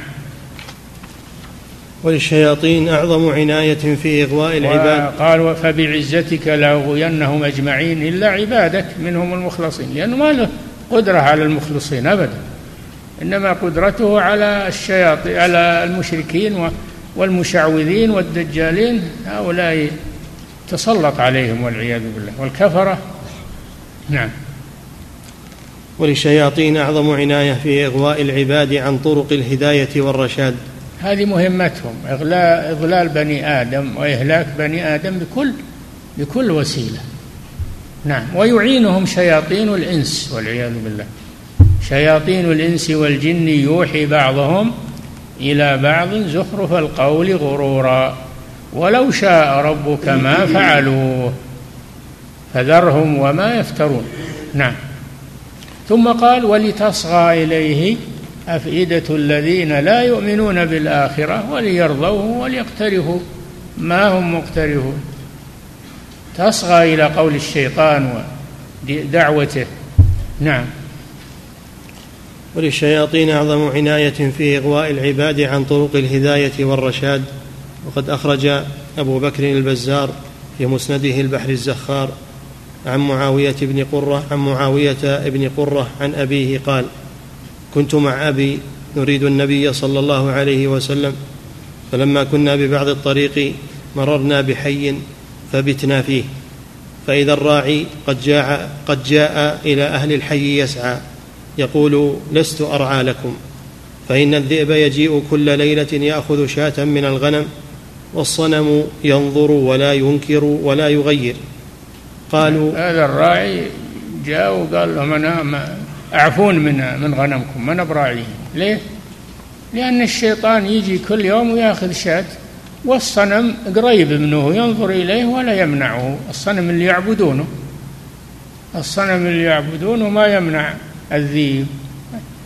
[SPEAKER 1] وللشياطين أعظم عناية في إغواء العباد.
[SPEAKER 2] قال فبعزتك لأغوينهم أجمعين إلا عبادك منهم المخلصين لأنه ما له قدرة على المخلصين أبدا. إنما قدرته على الشياطين على المشركين والمشعوذين والدجالين هؤلاء تسلط عليهم والعياذ بالله. والكفرة نعم.
[SPEAKER 1] وللشياطين أعظم عناية في إغواء العباد عن طرق الهداية والرشاد.
[SPEAKER 2] هذه مهمتهم إغلاء إضلال بني آدم وإهلاك بني آدم بكل بكل وسيلة. نعم. ويعينهم شياطين الإنس والعياذ بالله. شياطين الإنس والجن يوحي بعضهم إلى بعض زخرف القول غرورا. ولو شاء ربك ما فعلوه فذرهم وما يفترون. نعم. ثم قال ولتصغى إليه أفئدة الذين لا يؤمنون بالآخرة وليرضوه وليقترفوا. ما هم مقترفون؟ تصغى إلى قول الشيطان ودعوته. نعم.
[SPEAKER 1] وللشياطين أعظم عناية في إغواء العباد عن طرق الهداية والرشاد. وقد أخرج أبو بكر البزار في مسنده البحر الزخار عن معاوية بن قرة عن معاوية بن قرة عن أبيه قال كنت مع أبي نريد النبي صلى الله عليه وسلم فلما كنا ببعض الطريق مررنا بحي فبتنا فيه فإذا الراعي قد جاء قد جاء إلى أهل الحي يسعى يقول لست أرعى لكم فإن الذئب يجيء كل ليلة يأخذ شاة من الغنم والصنم ينظر ولا ينكر ولا يغير. قالوا
[SPEAKER 2] هذا الراعي جاء وقال لهم أنا أعفون من من غنمكم من براعيه ليه؟ لأن الشيطان يجي كل يوم وياخذ شاة والصنم قريب منه ينظر إليه ولا يمنعه. الصنم اللي يعبدونه. الصنم اللي يعبدونه ما يمنع الذيب.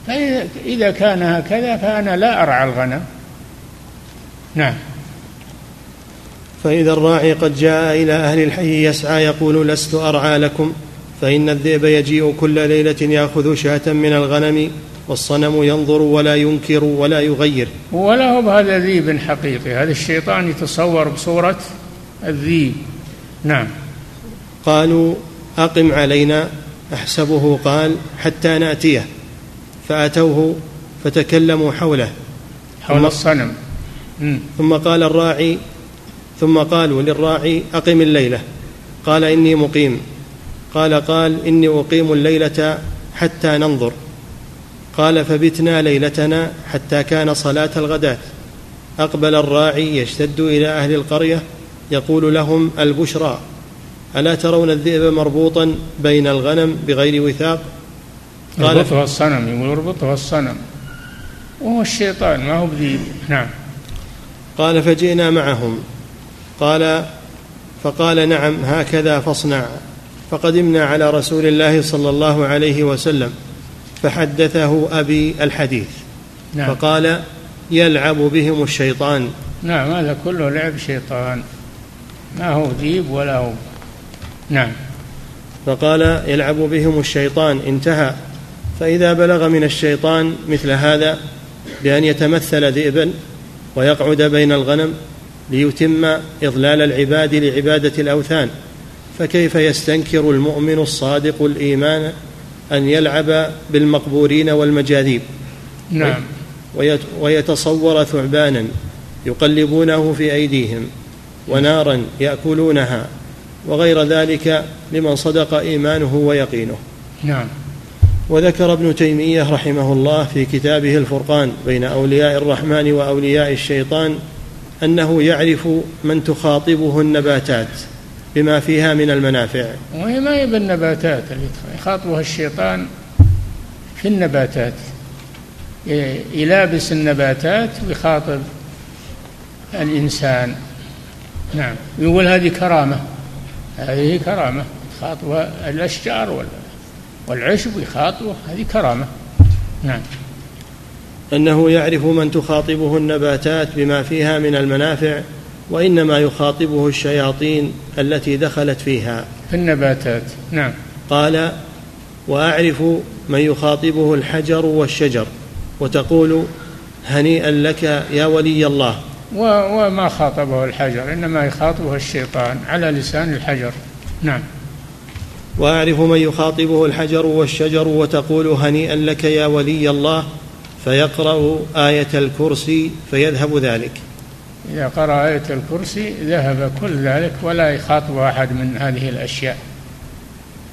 [SPEAKER 2] فإذا كان هكذا فأنا لا أرعى الغنم. نعم.
[SPEAKER 1] فإذا الراعي قد جاء إلى أهل الحي يسعى يقول لست أرعى لكم. فإن الذئب يجيء كل ليلة يأخذ شاة من الغنم والصنم ينظر ولا ينكر ولا يغير.
[SPEAKER 2] ولا هو بهذا ذيب حقيقي. هذا الشيطان يتصور بصورة الذيب نعم.
[SPEAKER 1] قالوا أقم علينا أحسبه قال حتى نأتيه. فأتوه فتكلموا حوله.
[SPEAKER 2] حول الصنم.
[SPEAKER 1] ثم قال الراعي ثم قالوا للراعي أقم الليلة. قال إني مقيم. قال قال إني أقيم الليلة حتى ننظر. قال فبتنا ليلتنا حتى كان صلاة الغداة. أقبل الراعي يشتد إلى أهل القرية يقول لهم البشرى ألا ترون الذئب مربوطا بين الغنم بغير وثاق؟
[SPEAKER 2] قال يربطها الصنم يقول يربطها الصنم. وهو الشيطان ما هو بذيب نعم.
[SPEAKER 1] قال فجئنا معهم. قال فقال نعم هكذا فاصنع. فقدمنا على رسول الله صلى الله عليه وسلم فحدثه أبي الحديث. نعم. فقال يلعب بهم الشيطان.
[SPEAKER 2] نعم هذا كله لعب شيطان. ما هو ذيب ولا هو. نعم.
[SPEAKER 1] فقال يلعب بهم الشيطان. انتهى. فإذا بلغ من الشيطان مثل هذا بأن يتمثل ذئبا ويقعد بين الغنم ليتم إضلال العباد لعبادة الأوثان. فكيف يستنكر المؤمن الصادق الإيمان أن يلعب بالمقبورين والمجاذيب؟
[SPEAKER 2] نعم.
[SPEAKER 1] ويتصور ثعبانا يقلبونه في أيديهم ونارا يأكلونها وغير ذلك لمن صدق إيمانه ويقينه.
[SPEAKER 2] نعم.
[SPEAKER 1] وذكر ابن تيمية رحمه الله في كتابه الفرقان بين أولياء الرحمن وأولياء الشيطان أنه يعرف من تخاطبه النباتات. بما فيها من المنافع.
[SPEAKER 2] وهي ما هي بالنباتات اللي يخاطبها الشيطان في النباتات. يلابس النباتات ويخاطب الإنسان. نعم. يقول هذه كرامة. هذه كرامة. خاطب الأشجار والعشب يخاطبه هذه كرامة. نعم.
[SPEAKER 1] أنه يعرف من تخاطبه النباتات بما فيها من المنافع. وإنما يخاطبه الشياطين التي دخلت فيها.
[SPEAKER 2] في النباتات. نعم.
[SPEAKER 1] قال وأعرف من يخاطبه الحجر والشجر وتقول هنيئا لك يا ولي الله.
[SPEAKER 2] وما خاطبه الحجر إنما يخاطبه الشيطان على لسان الحجر. نعم.
[SPEAKER 1] وأعرف من يخاطبه الحجر والشجر وتقول هنيئا لك يا ولي الله فيقرأ آية الكرسي فيذهب ذلك.
[SPEAKER 2] إذا قرأ آية الكرسي ذهب كل ذلك ولا يخاطب أحد من هذه الأشياء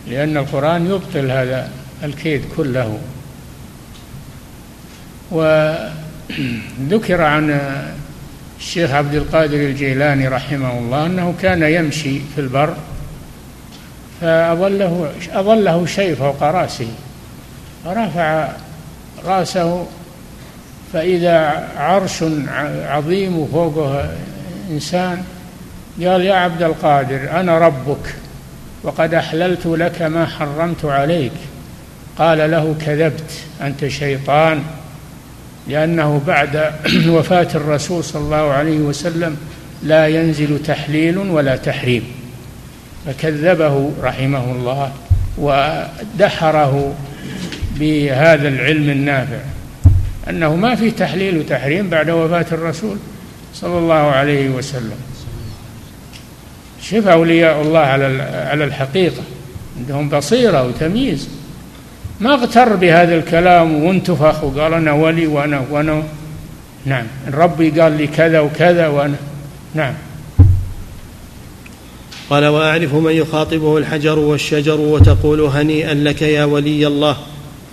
[SPEAKER 2] لأن القرآن يبطل هذا الكيد كله. وذكر عن الشيخ عبد القادر الجيلاني رحمه الله أنه كان يمشي في البر فأظله أظله شيء فوق رأسه فرفع رأسه فإذا عرش عظيم وفوقه إنسان قال يا عبد القادر أنا ربك وقد أحللت لك ما حرمت عليك. قال له كذبت أنت شيطان لأنه بعد وفاة الرسول صلى الله عليه وسلم لا ينزل تحليل ولا تحريم. فكذبه رحمه الله ودحره بهذا العلم النافع. أنه ما في تحليل وتحريم بعد وفاة الرسول صلى الله عليه وسلم. شوف أولياء الله على على الحقيقة. عندهم بصيرة وتمييز. ما اغتر بهذا الكلام وانتفخ وقال أنا ولي وأنا وأنا نعم. ربي قال لي كذا وكذا وأنا نعم.
[SPEAKER 1] قال وأعرف من يخاطبه الحجر والشجر وتقول هنيئا لك يا ولي الله.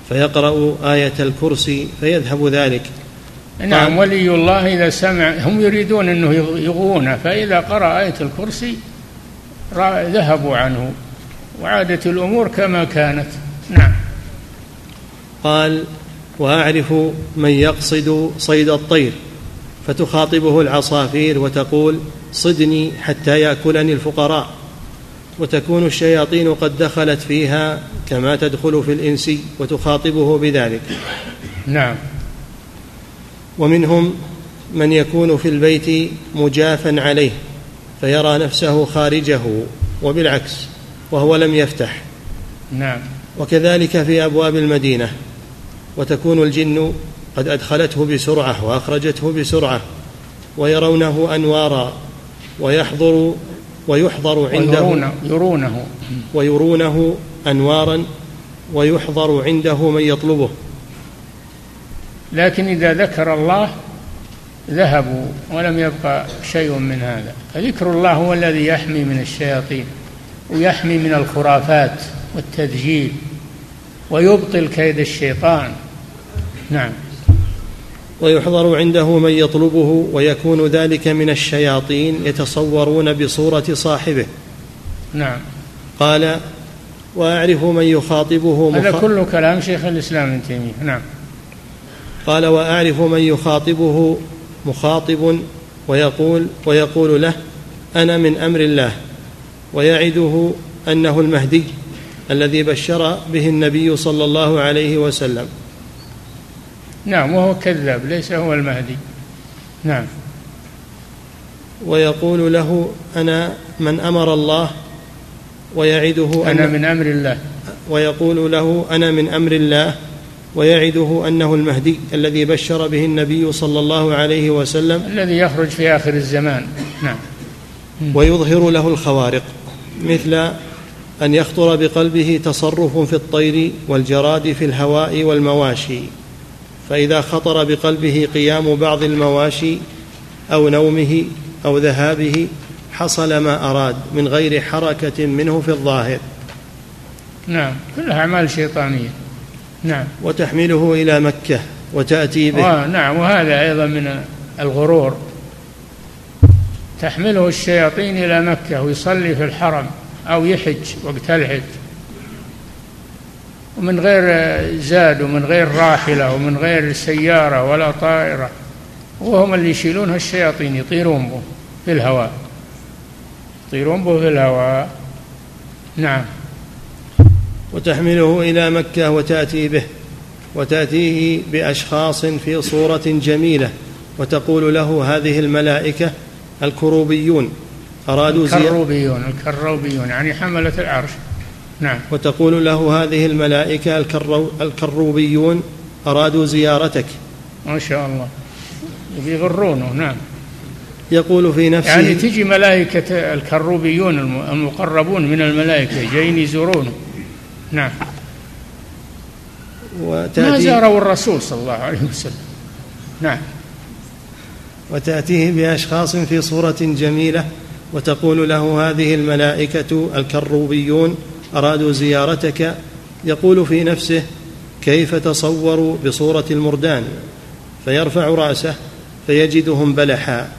[SPEAKER 1] فيقرأ آية الكرسي فيذهب ذلك.
[SPEAKER 2] نعم ولي الله إذا سمع هم يريدون إنه يغوونه فإذا قرأ آية الكرسي ذهبوا عنه. وعادت الأمور كما كانت. نعم.
[SPEAKER 1] قال وأعرف من يقصد صيد الطير فتخاطبه العصافير وتقول صدني حتى يأكلني الفقراء. وتكون الشياطين قد دخلت فيها كما تدخل في الإنس وتخاطبه بذلك.
[SPEAKER 2] نعم.
[SPEAKER 1] ومنهم من يكون في البيت مجافا عليه فيرى نفسه خارجه وبالعكس وهو لم يفتح.
[SPEAKER 2] نعم.
[SPEAKER 1] وكذلك في أبواب المدينة وتكون الجن قد أدخلته بسرعة وأخرجته بسرعة ويرونه أنوارا ويحضر ويحضر عنده
[SPEAKER 2] يرونه.
[SPEAKER 1] ويرونه أنوارا ويحضر عنده من يطلبه.
[SPEAKER 2] لكن إذا ذكر الله ذهبوا ولم يبقى شيء من هذا. فذكر الله هو الذي يحمي من الشياطين ويحمي من الخرافات والتدجيل ويبطل كيد الشيطان. نعم.
[SPEAKER 1] ويحضر عنده من يطلبه ويكون ذلك من الشياطين يتصورون بصورة صاحبه.
[SPEAKER 2] نعم.
[SPEAKER 1] قال وأعرف من يخاطبه
[SPEAKER 2] هذا كله كلام شيخ الإسلام ابن تيمية. نعم.
[SPEAKER 1] قال وأعرف من يخاطبه مخاطب ويقول ويقول له أنا من أمر الله. ويعده أنه المهدي الذي بشر به النبي صلى الله عليه وسلم.
[SPEAKER 2] نعم وهو كذاب ليس هو المهدي. نعم.
[SPEAKER 1] ويقول له أنا من أمر الله ويعده
[SPEAKER 2] أنا من أمر الله.
[SPEAKER 1] ويقول له أنا من أمر الله ويعده أنه المهدي الذي بشر به النبي صلى الله عليه وسلم.
[SPEAKER 2] الذي يخرج في آخر الزمان. نعم.
[SPEAKER 1] ويظهر له الخوارق مثل أن يخطر بقلبه تصرف في الطير والجراد في الهواء والمواشي. فإذا خطر بقلبه قيام بعض المواشي أو نومه أو ذهابه حصل ما أراد من غير حركة منه في الظاهر.
[SPEAKER 2] نعم كلها أعمال شيطانية. نعم.
[SPEAKER 1] وتحمله إلى مكة وتأتي به.
[SPEAKER 2] آه نعم وهذا أيضا من الغرور. تحمله الشياطين إلى مكة ويصلي في الحرم أو يحج وقت الحج. ومن غير زاد ومن غير راحلة ومن غير سيارة ولا طائرة. وهم اللي يشيلونها الشياطين يطيرون به في الهواء. يطيرون به في الهواء. نعم.
[SPEAKER 1] وتحمله إلى مكة وتأتي به وتأتيه بأشخاص في صورة جميلة وتقول له هذه الملائكة الكروبيون.
[SPEAKER 2] أرادوا الكروبيون الكروبيون يعني حملة العرش. نعم.
[SPEAKER 1] وتقول له هذه الملائكة الكرو الكروبيون أرادوا زيارتك.
[SPEAKER 2] ما شاء الله. يغرونه نعم.
[SPEAKER 1] يقول في نفسه
[SPEAKER 2] يعني تجي ملائكة الكروبيون المقربون من الملائكة جايين يزورونه. نعم. وتأتي ما زاروا الرسول صلى الله عليه وسلم. نعم.
[SPEAKER 1] وتأتيه بأشخاص في صورة جميلة وتقول له هذه الملائكة الكروبيون أرادوا زيارتك يقول في نفسه كيف تصوروا بصورة المردان فيرفع رأسه فيجدهم بلحا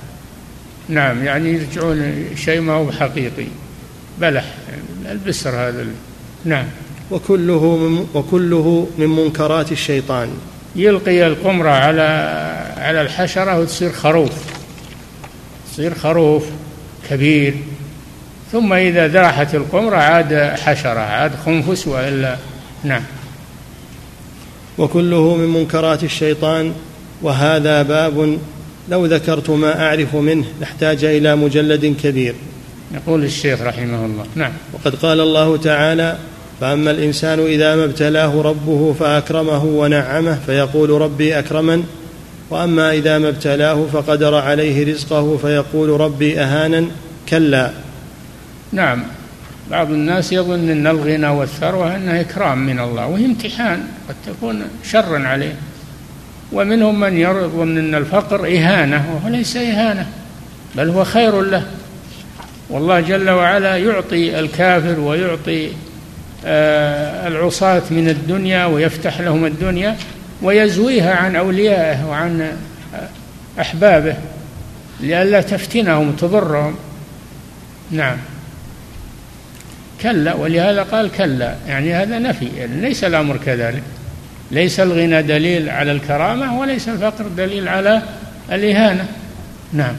[SPEAKER 2] نعم يعني يرجعون شيء ما هو حقيقي بلح البسر هذا نعم.
[SPEAKER 1] وكله من وكله من منكرات الشيطان.
[SPEAKER 2] يلقي القمرة على على الحشرة وتصير خروف تصير خروف كبير. ثم إذا ذاحت القمرة عاد حشرة عاد خنفس وإلا نعم.
[SPEAKER 1] وكله من منكرات الشيطان وهذا باب لو ذكرت ما أعرف منه لاحتاج إلى مجلد كبير.
[SPEAKER 2] يقول الشيخ رحمه الله نعم.
[SPEAKER 1] وقد قال الله تعالى فأما الإنسان إذا ما ابتلاه ربه فأكرمه ونعمه فيقول ربي أكرمن. وأما إذا ما ابتلاه فقدر عليه رزقه فيقول ربي أهانا كلا.
[SPEAKER 2] نعم. بعض الناس يظن أن الغنى والثروة أنها إكرام من الله وهي امتحان قد تكون شرا عليه. ومنهم من يظن أن الفقر إهانة وهو ليس إهانة بل هو خير له. والله جل وعلا يعطي الكافر ويعطي آه، العصاة من الدنيا ويفتح لهم الدنيا ويزويها عن أوليائه وعن أحبابه لئلا تفتنهم وتضرهم. نعم. كلا ولهذا قال كلا. يعني هذا نفي. يعني ليس الأمر كذلك. ليس الغنى دليل على الكرامة وليس الفقر دليل على الإهانة. نعم.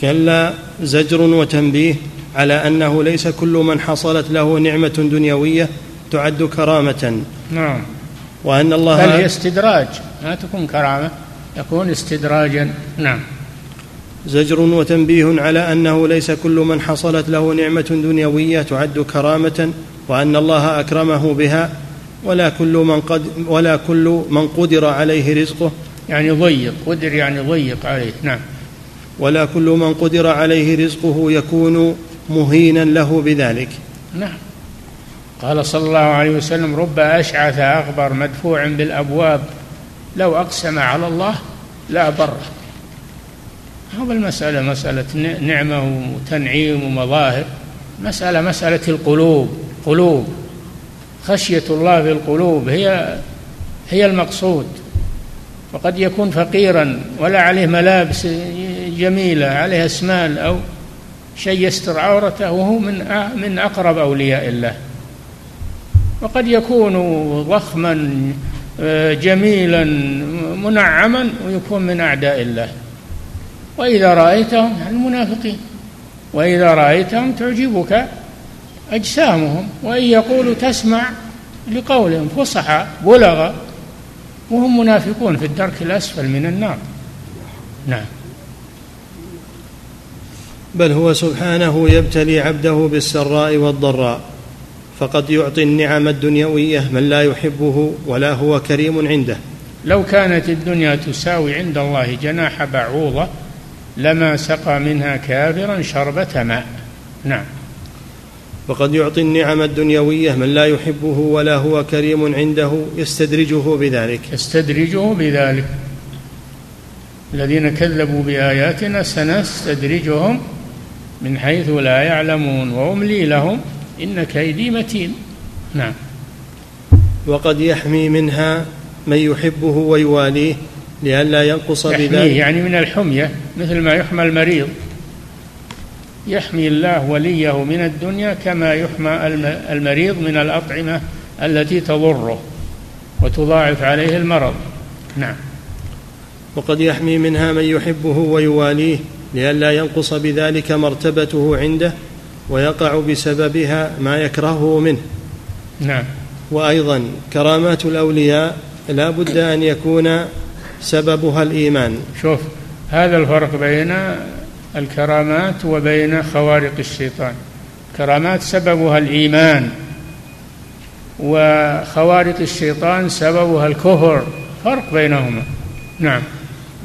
[SPEAKER 1] كلا زجر وتنبيه على أنه ليس كل من حصلت له نعمة دنيوية تعد كرامة.
[SPEAKER 2] نعم.
[SPEAKER 1] وأن الله
[SPEAKER 2] بل هي استدراج. ما تكون كرامة يكون استدراجا. نعم.
[SPEAKER 1] زجر وتنبيه على أنه ليس كل من حصلت له نعمة دنيوية تعد كرامة وأن الله أكرمه بها ولا كل من قد ولا كل من قدر عليه رزقه.
[SPEAKER 2] يعني ضيق قدر يعني ضيق عليه نعم.
[SPEAKER 1] ولا كل من قدر عليه رزقه يكون مهينا له بذلك.
[SPEAKER 2] نعم. قال صلى الله عليه وسلم رب أشعث أغبر مدفوع بالأبواب لو أقسم على الله لا بره هذا المسألة مسألة نعمة وتنعيم ومظاهر. مسألة مسألة القلوب قلوب. خشية الله في القلوب هي هي المقصود. وقد يكون فقيرا ولا عليه ملابس جميلة عليه أسمال أو شيء يستر عورته وهو من من أقرب أولياء الله. وقد يكون ضخما جميلا منعما ويكون من أعداء الله. وإذا رأيتهم المنافقين. وإذا رأيتهم تعجبك أجسامهم وإن يقولوا تسمع لقولهم فصحى بلغ وهم منافقون في الدرك الأسفل من النار. نعم.
[SPEAKER 1] بل هو سبحانه يبتلي عبده بالسراء والضراء فقد يعطي النعم الدنيويه من لا يحبه ولا هو كريم عنده.
[SPEAKER 2] لو كانت الدنيا تساوي عند الله جناح بعوضة لما سقى منها كافرا شربة ماء. نعم.
[SPEAKER 1] وقد يعطي النعم الدنيوية من لا يحبه ولا هو كريم عنده يستدرجه بذلك.
[SPEAKER 2] يستدرجه بذلك. الذين كذبوا بآياتنا سنستدرجهم من حيث لا يعلمون وأملي لهم إن كيدي متين. نعم.
[SPEAKER 1] وقد يحمي منها من يحبه ويواليه لئلا ينقص بذلك.
[SPEAKER 2] يعني من الحمية مثل ما يحمى المريض. يحمي الله وليه من الدنيا كما يحمى المريض من الأطعمة التي تضره وتضاعف عليه المرض. نعم.
[SPEAKER 1] وقد يحمي منها من يحبه ويواليه لئلا ينقص بذلك مرتبته عنده ويقع بسببها ما يكرهه منه.
[SPEAKER 2] نعم.
[SPEAKER 1] وأيضا كرامات الأولياء لا بد أن يكون سببها الإيمان.
[SPEAKER 2] شوف هذا الفرق بين الكرامات وبين خوارق الشيطان. كرامات سببها الإيمان وخوارق الشيطان سببها الكفر. فرق بينهما. نعم.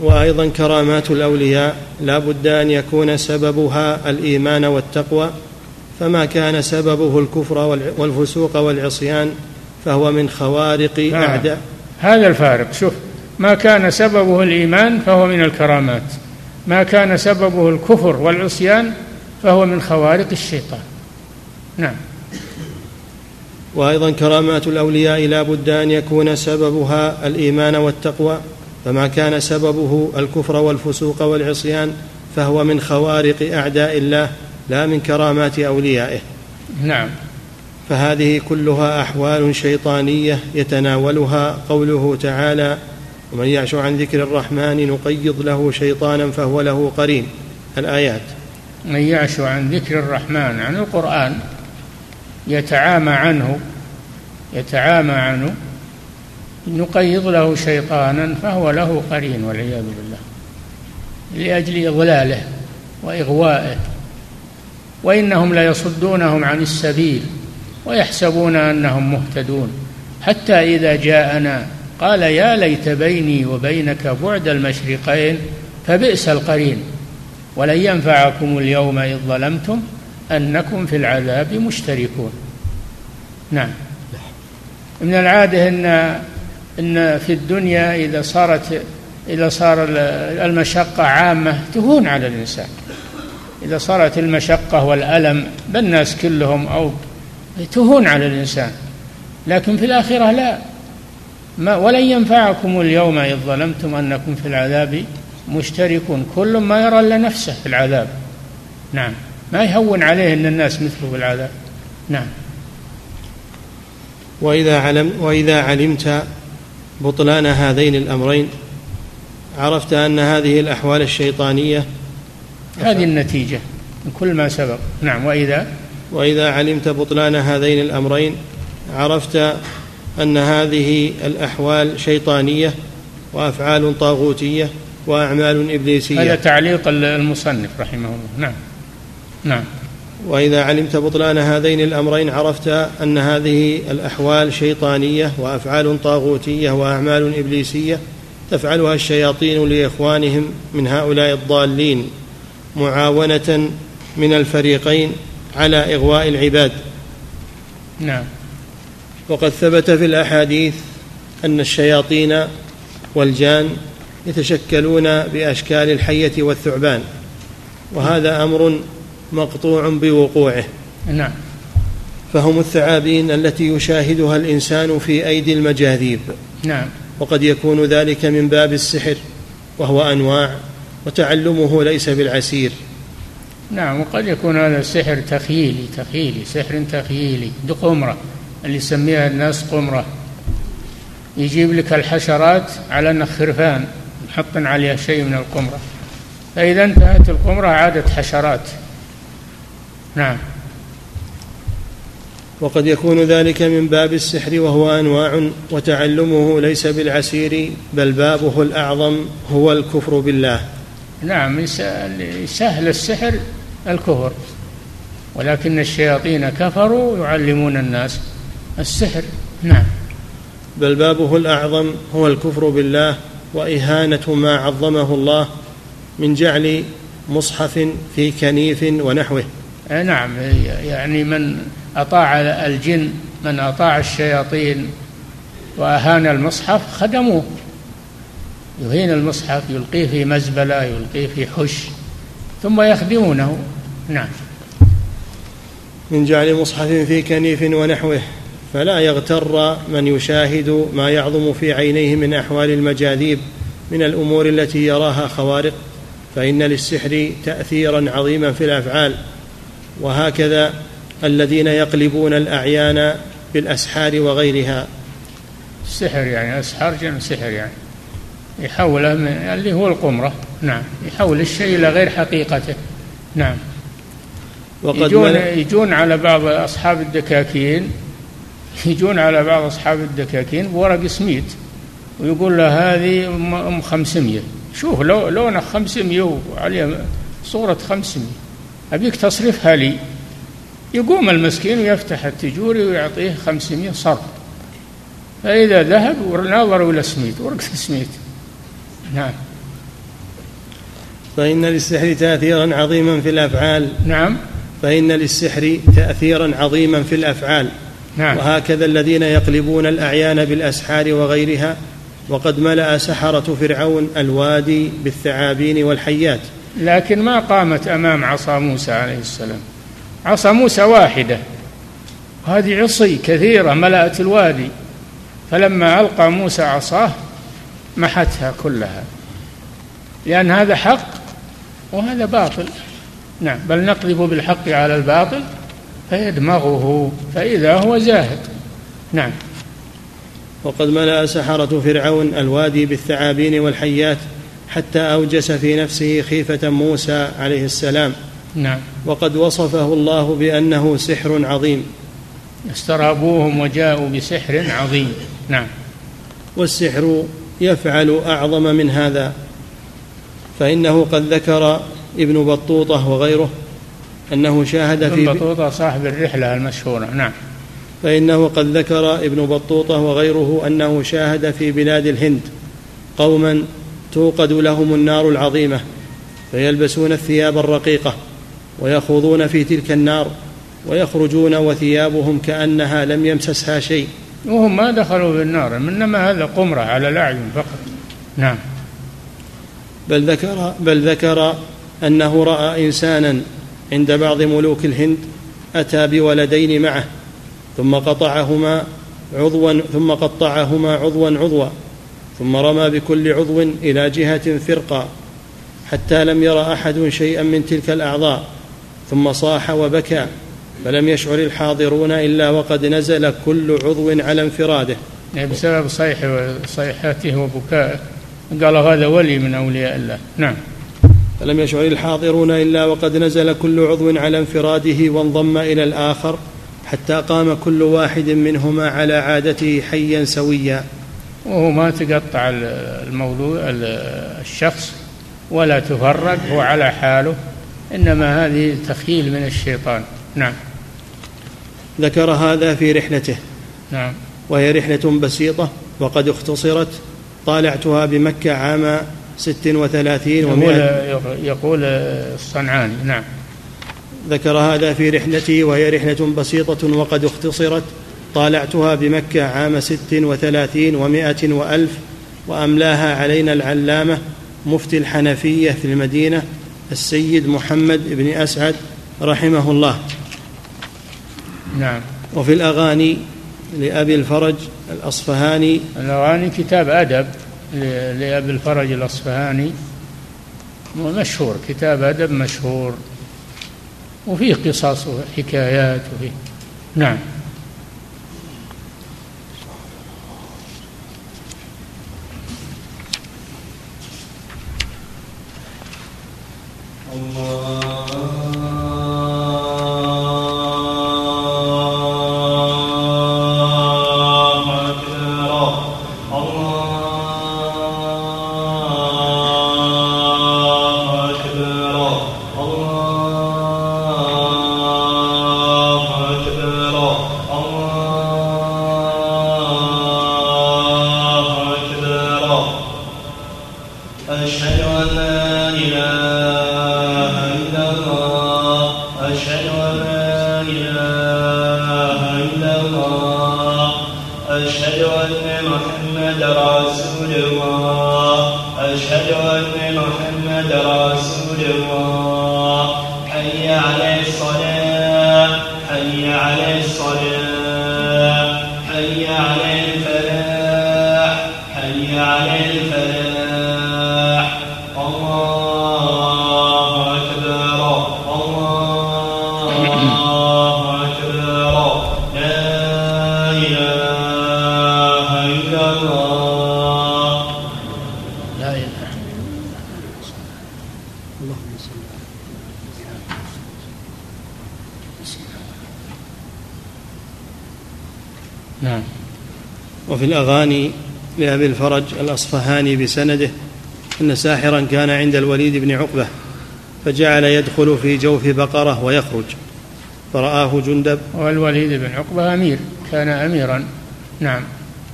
[SPEAKER 1] وأيضا كرامات الأولياء لا بد أن يكون سببها الإيمان والتقوى. فما كان سببه الكفر والفسوق والعصيان فهو من خوارق آه. أعداء.
[SPEAKER 2] هذا الفارق. شوف ما كان سببه الإيمان فهو من الكرامات. ما كان سببه الكفر والعصيان فهو من خوارق الشيطان. نعم.
[SPEAKER 1] وأيضا كرامات الأولياء لا بد أن يكون سببها الإيمان والتقوى فما كان سببه الكفر والفسوق والعصيان فهو من خوارق أعداء الله لا من كرامات أوليائه.
[SPEAKER 2] نعم.
[SPEAKER 1] فهذه كلها أحوال شيطانية يتناولها قوله تعالى ومن يعش عن ذكر الرحمن نقيض له شيطانا فهو له قرين. الآيات.
[SPEAKER 2] من يعش عن ذكر الرحمن عن القرآن يتعامى عنه يتعامى عنه نقيض له شيطانا فهو له قرين والعياذ بالله. لأجل إضلاله وإغوائه. وإنهم ليصدونهم عن السبيل ويحسبون أنهم مهتدون. حتى إذا جاءنا قال يا ليت بيني وبينك بعد المشرقين فبئس القرين ولن ينفعكم اليوم إذ ظلمتم أنكم في العذاب مشتركون. نعم. من العادة أن أن في الدنيا إذا صارت إذا صار المشقة عامة تهون على الإنسان. إذا صارت المشقة والألم بالناس كلهم أو تهون على الإنسان. لكن في الآخرة لا. ما ولن ينفعكم اليوم إذ ظلمتم أنكم في العذاب مشتركون. كل ما يرى إلا نفسه في العذاب. نعم. ما يهون عليه أن الناس مثله في العذاب. نعم.
[SPEAKER 1] وإذا علم وإذا علمت بطلان هذين الأمرين عرفت أن هذه الأحوال الشيطانية
[SPEAKER 2] هذه النتيجة من كل ما سبق. نعم. وإذا؟
[SPEAKER 1] وإذا علمت بطلان هذين الأمرين عرفت أن هذه الأحوال شيطانية وأفعال طاغوتية وأعمال إبليسية.
[SPEAKER 2] هذا تعليق المصنف رحمه الله. نعم. نعم.
[SPEAKER 1] وإذا علمت بطلان هذين الأمرين عرفت أن هذه الأحوال شيطانية وأفعال طاغوتية وأعمال إبليسية تفعلها الشياطين لإخوانهم من هؤلاء الضالين معاونة من الفريقين على إغواء العباد.
[SPEAKER 2] نعم.
[SPEAKER 1] وقد ثبت في الأحاديث أن الشياطين والجان يتشكلون بأشكال الحية والثعبان وهذا أمر مقطوع بوقوعه.
[SPEAKER 2] نعم.
[SPEAKER 1] فهم الثعابين التي يشاهدها الإنسان في أيدي المجاذيب.
[SPEAKER 2] نعم.
[SPEAKER 1] وقد يكون ذلك من باب السحر وهو أنواع وتعلمه ليس بالعسير.
[SPEAKER 2] نعم وقد يكون هذا سحر تخيلي تخيلي سحر تخيلي قمرة اللي يسميها الناس قمرة. يجيب لك الحشرات على انها خرفان محط عليها شيء من القمرة. فإذا انتهت القمرة عادت حشرات. نعم.
[SPEAKER 1] وقد يكون ذلك من باب السحر وهو أنواع وتعلمه ليس بالعسير بل بابه الأعظم هو الكفر بالله.
[SPEAKER 2] نعم سهل السحر الكفر. ولكن الشياطين كفروا يعلمون الناس. السحر. نعم.
[SPEAKER 1] بل بابه الأعظم هو الكفر بالله وإهانة ما عظمه الله من جعل مصحف في كنيف ونحوه.
[SPEAKER 2] نعم. يعني من أطاع الجن من أطاع الشياطين وأهان المصحف خدموه. يهين المصحف يلقيه في مزبلة يلقيه في حش ثم يخدمونه. نعم.
[SPEAKER 1] من جعل مصحف في كنيف ونحوه. فلا يغتر من يشاهد ما يعظم في عينيه من أحوال المجاذيب من الأمور التي يراها خوارق فإن للسحر تاثيرا عظيما في الأفعال. وهكذا الذين يقلبون الأعيان بالأسحار وغيرها.
[SPEAKER 2] السحر يعني أسحار جمع سحر يعني. يحوله من اللي هو القمرة. نعم يحول الشيء إلى غير حقيقته. نعم. وقد يجون, يجون على بعض أصحاب الدكاكين يجون على بعض أصحاب الدكاكين بورق سميت ويقول له هذه ام 500 شوف لو لونها 500 وعليها صورة 500 أبيك تصرفها لي. يقوم المسكين ويفتح التجوري ويعطيه 500 صرف. فإذا ذهب وناظروا إلى سميت ورقة سميت. نعم.
[SPEAKER 1] فإن للسحر تأثيرا عظيما في الأفعال.
[SPEAKER 2] نعم.
[SPEAKER 1] فإن للسحر تأثيرا عظيما في الأفعال.
[SPEAKER 2] نعم.
[SPEAKER 1] وهكذا الذين يقلبون الأعيان بالأسحار وغيرها وقد ملأ سحرة فرعون الوادي بالثعابين والحيات.
[SPEAKER 2] لكن ما قامت أمام عصا موسى عليه السلام. عصا موسى واحدة. هذه عصي كثيرة ملأت الوادي. فلما ألقى موسى عصاه محتها كلها. لأن هذا حق وهذا باطل. نعم بل نقذف بالحق على الباطل. فيدمغه فإذا هو زاهد. نعم.
[SPEAKER 1] وقد ملأ سحرة فرعون الوادي بالثعابين والحيات حتى أوجس في نفسه خيفة موسى عليه السلام.
[SPEAKER 2] نعم.
[SPEAKER 1] وقد وصفه الله بأنه سحر عظيم.
[SPEAKER 2] استرابوهم وجاءوا بسحر عظيم. نعم.
[SPEAKER 1] والسحر يفعل أعظم من هذا فإنه قد ذكر ابن بطوطة وغيره أنه شاهد في
[SPEAKER 2] ابن بطوطة صاحب الرحلة المشهورة نعم.
[SPEAKER 1] فإنه قد ذكر ابن بطوطة وغيره أنه شاهد في بلاد الهند قوما توقد لهم النار العظيمة فيلبسون الثياب الرقيقة ويخوضون في تلك النار ويخرجون وثيابهم كأنها لم يمسسها شيء.
[SPEAKER 2] وهم ما دخلوا في النار إنما هذا قمرة على الأعين فقط. نعم.
[SPEAKER 1] بل ذكر بل ذكر أنه رأى إنسانا عند بعض ملوك الهند أتى بولدين معه ثم قطعهما عضوا ثم قطعهما عضوا عضوا ثم رمى بكل عضو إلى جهة فرقا حتى لم ير أحد شيئا من تلك الأعضاء ثم صاح وبكى فلم يشعر الحاضرون إلا وقد نزل كل عضو على انفراده.
[SPEAKER 2] يعني بسبب صيح صيحته وبكائه قال هذا ولي من أولياء الله. نعم.
[SPEAKER 1] فلم يشعر الحاضرون إلا وقد نزل كل عضو على انفراده وانضم إلى الآخر حتى قام كل واحد منهما على عادته حيا سويا.
[SPEAKER 2] وهو ما تقطع الموضوع الشخص ولا تفرق هو على حاله إنما هذه تخيل من الشيطان. نعم.
[SPEAKER 1] ذكر هذا في رحلته.
[SPEAKER 2] نعم.
[SPEAKER 1] وهي رحلة بسيطة وقد اختصرت طالعتها بمكة عام ست وثلاثين
[SPEAKER 2] يقول, يقول الصنعاني نعم.
[SPEAKER 1] ذكر هذا في رحلته وهي رحلة بسيطة وقد اختصرت. طالعتها بمكة عام ست وثلاثين ومائة وألف وأملاها علينا العلامة مفتي الحنفية في المدينة السيد محمد بن أسعد رحمه الله.
[SPEAKER 2] نعم.
[SPEAKER 1] وفي الأغاني لأبي الفرج الأصفهاني.
[SPEAKER 2] الأغاني كتاب أدب. لأبي الفرج الأصفهاني مشهور كتاب أدب مشهور وفيه قصص وحكايات وفيه. نعم.
[SPEAKER 1] أشهد أن محمد رسول الله. أشهد أن محمد رسول الله. حي على الصلاة. حي على الصلاة. الأغاني لأبي الفرج الأصفهاني بسنده أن ساحرا كان عند الوليد بن عقبة فجعل يدخل في جوف بقرة ويخرج. فرآه جندب.
[SPEAKER 2] والوليد بن عقبة أمير كان أميرا. نعم.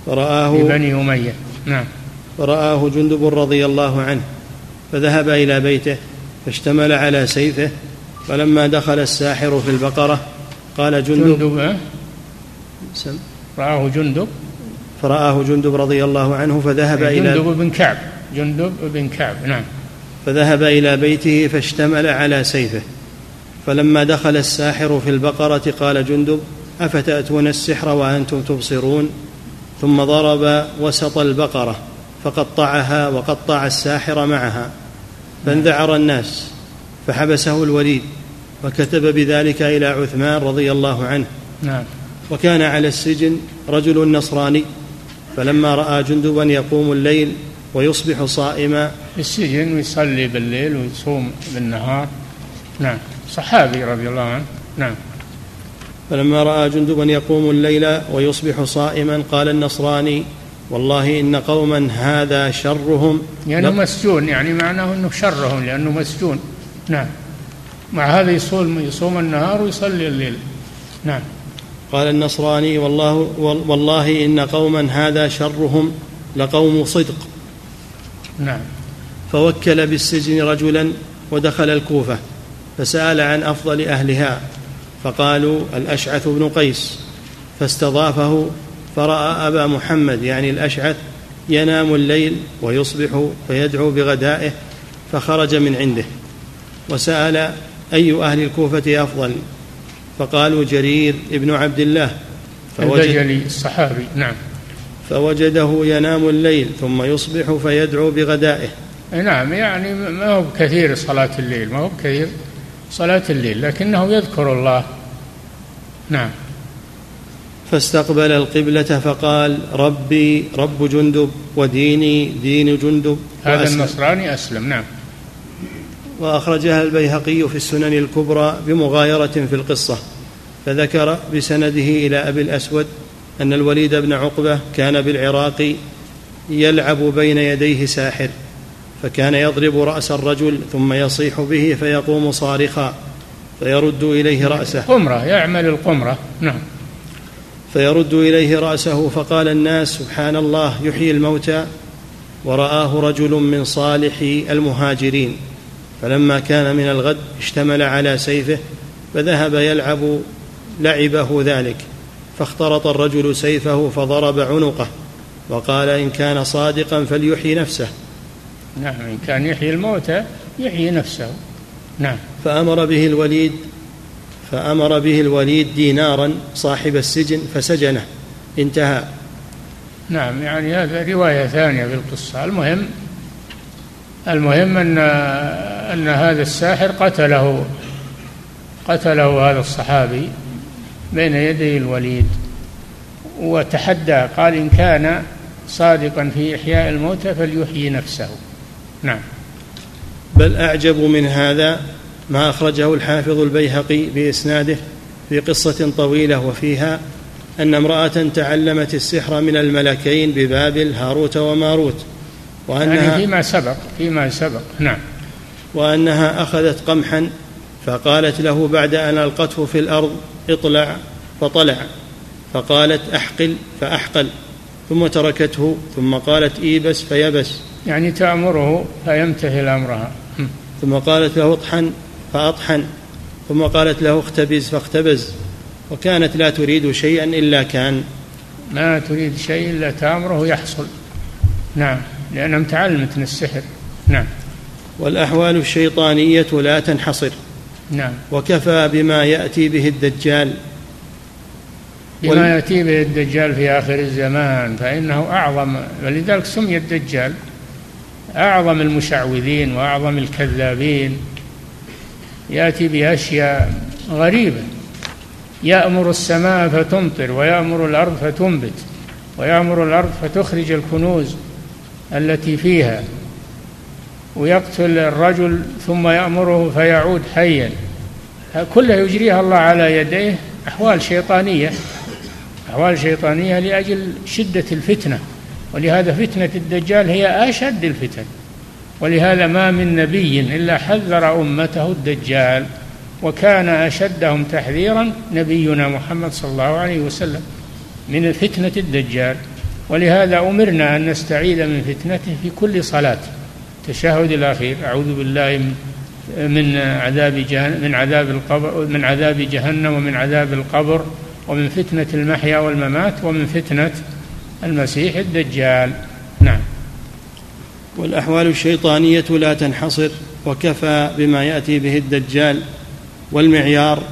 [SPEAKER 1] فرآه
[SPEAKER 2] بني أمية. نعم.
[SPEAKER 1] فرآه جندب رضي الله عنه فذهب إلى بيته فاشتمل على سيفه فلما دخل الساحر في البقرة قال جندب.
[SPEAKER 2] جندب رآه جندب.
[SPEAKER 1] فرآه جندب رضي الله عنه فذهب
[SPEAKER 2] إلى جندب بن كعب. جندب بن كعب نعم.
[SPEAKER 1] فذهب إلى بيته فاشتمل على سيفه. فلما دخل الساحر في البقرة قال جندب أفتأتون السحر وأنتم تبصرون؟ ثم ضرب وسط البقرة فقطعها وقطع الساحر معها. فانذعر الناس فحبسه الوليد وكتب بذلك إلى عثمان رضي الله عنه.
[SPEAKER 2] نعم.
[SPEAKER 1] وكان على السجن رجل نصراني فلما رأى جندبا يقوم الليل ويصبح صائما.
[SPEAKER 2] في السجن ويصلي بالليل ويصوم بالنهار. نعم. صحابي رضي الله عنه. نعم.
[SPEAKER 1] فلما رأى جندبا يقوم الليل ويصبح صائما قال النصراني والله إن قوما هذا شرهم.
[SPEAKER 2] يعني مسجون يعني معناه إنه شرهم لأنه مسجون. نعم. مع هذا يصوم يصوم النهار ويصلي الليل. نعم.
[SPEAKER 1] قال النصراني والله والله إن قوما هذا شرهم لقوم صدق.
[SPEAKER 2] نعم.
[SPEAKER 1] فوكل بالسجن رجلا ودخل الكوفة فسأل عن أفضل أهلها فقالوا الأشعث بن قيس. فاستضافه فرأى أبا محمد يعني الأشعث ينام الليل ويصبح فيدعو بغدائه فخرج من عنده. وسأل أي أهل الكوفة أفضل؟ فقالوا جرير ابن عبد الله
[SPEAKER 2] فوجد الصحابي نعم.
[SPEAKER 1] فوجده ينام الليل ثم يصبح فيدعو بغدائه.
[SPEAKER 2] نعم يعني ما هو كثير صلاة الليل ما هو كثير صلاة الليل لكنه يذكر الله. نعم.
[SPEAKER 1] فاستقبل القبلة فقال ربي رب جندب وديني دين جندب.
[SPEAKER 2] هذا النصراني أسلم نعم.
[SPEAKER 1] وأخرجها البيهقي في السنن الكبرى بمغايرة في القصة. فذكر بسنده إلى أبي الأسود أن الوليد بن عقبة كان بالعراق يلعب بين يديه ساحر فكان يضرب رأس الرجل ثم يصيح به فيقوم صارخا فيرد إليه رأسه.
[SPEAKER 2] قمرة يعمل القمرة. نعم.
[SPEAKER 1] فيرد إليه رأسه فقال الناس سبحان الله يحيي الموتى. ورآه رجل من صالح المهاجرين. فلما كان من الغد اشتمل على سيفه فذهب يلعب لعبه ذلك فاخترط الرجل سيفه فضرب عنقه وقال إن كان صادقا فليحيي نفسه.
[SPEAKER 2] نعم إن كان يحيي الموتى يحيي نفسه. نعم.
[SPEAKER 1] فأمر به الوليد فأمر به الوليد دينارا صاحب السجن فسجنه انتهى.
[SPEAKER 2] نعم يعني هذا رواية ثانية في القصة. المهم المهم أن أن هذا الساحر قتله قتله هذا الصحابي. بين يدي الوليد وتحدى قال إن كان صادقا في إحياء الموتى فليحيي نفسه. نعم.
[SPEAKER 1] بل أعجب من هذا ما أخرجه الحافظ البيهقي بإسناده في قصة طويلة وفيها أن امرأة تعلمت السحر من الملكين ببابل هاروت وماروت
[SPEAKER 2] وأنها يعني فيما سبق فيما سبق. نعم.
[SPEAKER 1] وأنها أخذت قمحا فقالت له بعد أن ألقته في الأرض اطلع فطلع فقالت أحقل فأحقل ثم تركته ثم قالت إيبس فيبس.
[SPEAKER 2] يعني تأمره فيمتثل امرها
[SPEAKER 1] ثم قالت له اطحن فأطحن ثم قالت له اختبز فاختبز. وكانت لا تريد شيئا إلا كان.
[SPEAKER 2] ما تريد شيء إلا تأمره يحصل. نعم لأنها متعلمة من السحر. نعم.
[SPEAKER 1] والأحوال الشيطانية لا تنحصر.
[SPEAKER 2] نعم.
[SPEAKER 1] وكفى بما يأتي به الدجال.
[SPEAKER 2] بما يأتي به الدجال في آخر الزمان فإنه أعظم ولذلك سمي الدجال أعظم المشعوذين وأعظم الكذابين. يأتي بأشياء غريبة. يأمر السماء فتمطر ويأمر الأرض فتنبت ويأمر الأرض فتخرج الكنوز التي فيها. ويقتل الرجل ثم يأمره فيعود حيا. كلها يجريها الله على يديه أحوال شيطانية. أحوال شيطانية لأجل شدة الفتنة. ولهذا فتنة الدجال هي أشد الفتن. ولهذا ما من نبي إلا حذر أمته الدجال وكان أشدهم تحذيرا نبينا محمد صلى الله عليه وسلم من فتنة الدجال. ولهذا أمرنا أن نستعيذ من فتنته في كل صلاة. التشهد الأخير. أعوذ بالله من عذاب جهنم من عذاب القبر من عذاب جهنم ومن عذاب القبر ومن فتنة المحيا والممات ومن فتنة المسيح الدجال. نعم.
[SPEAKER 1] والأحوال الشيطانية لا تنحصر وكفى بما يأتي به الدجال والمعيار.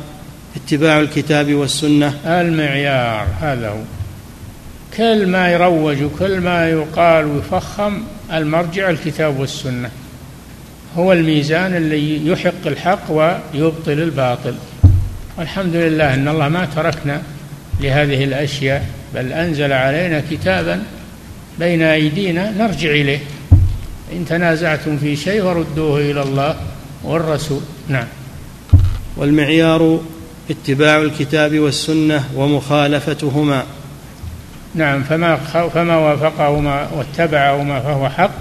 [SPEAKER 1] اتباع الكتاب والسنة.
[SPEAKER 2] المعيار هذا هو. كل ما يروج وكل ما يقال ويفخم المرجع الكتاب والسنة. هو الميزان اللي يحق الحق ويبطل الباطل. والحمد لله إن الله ما تركنا لهذه الأشياء بل أنزل علينا كتابا بين أيدينا نرجع إليه. إن تنازعتم في شيء فردوه إلى الله والرسول. نعم.
[SPEAKER 1] والمعيار اتباع الكتاب والسنة ومخالفتهما.
[SPEAKER 2] نعم فما فما وافقهما واتبعهما فهو حق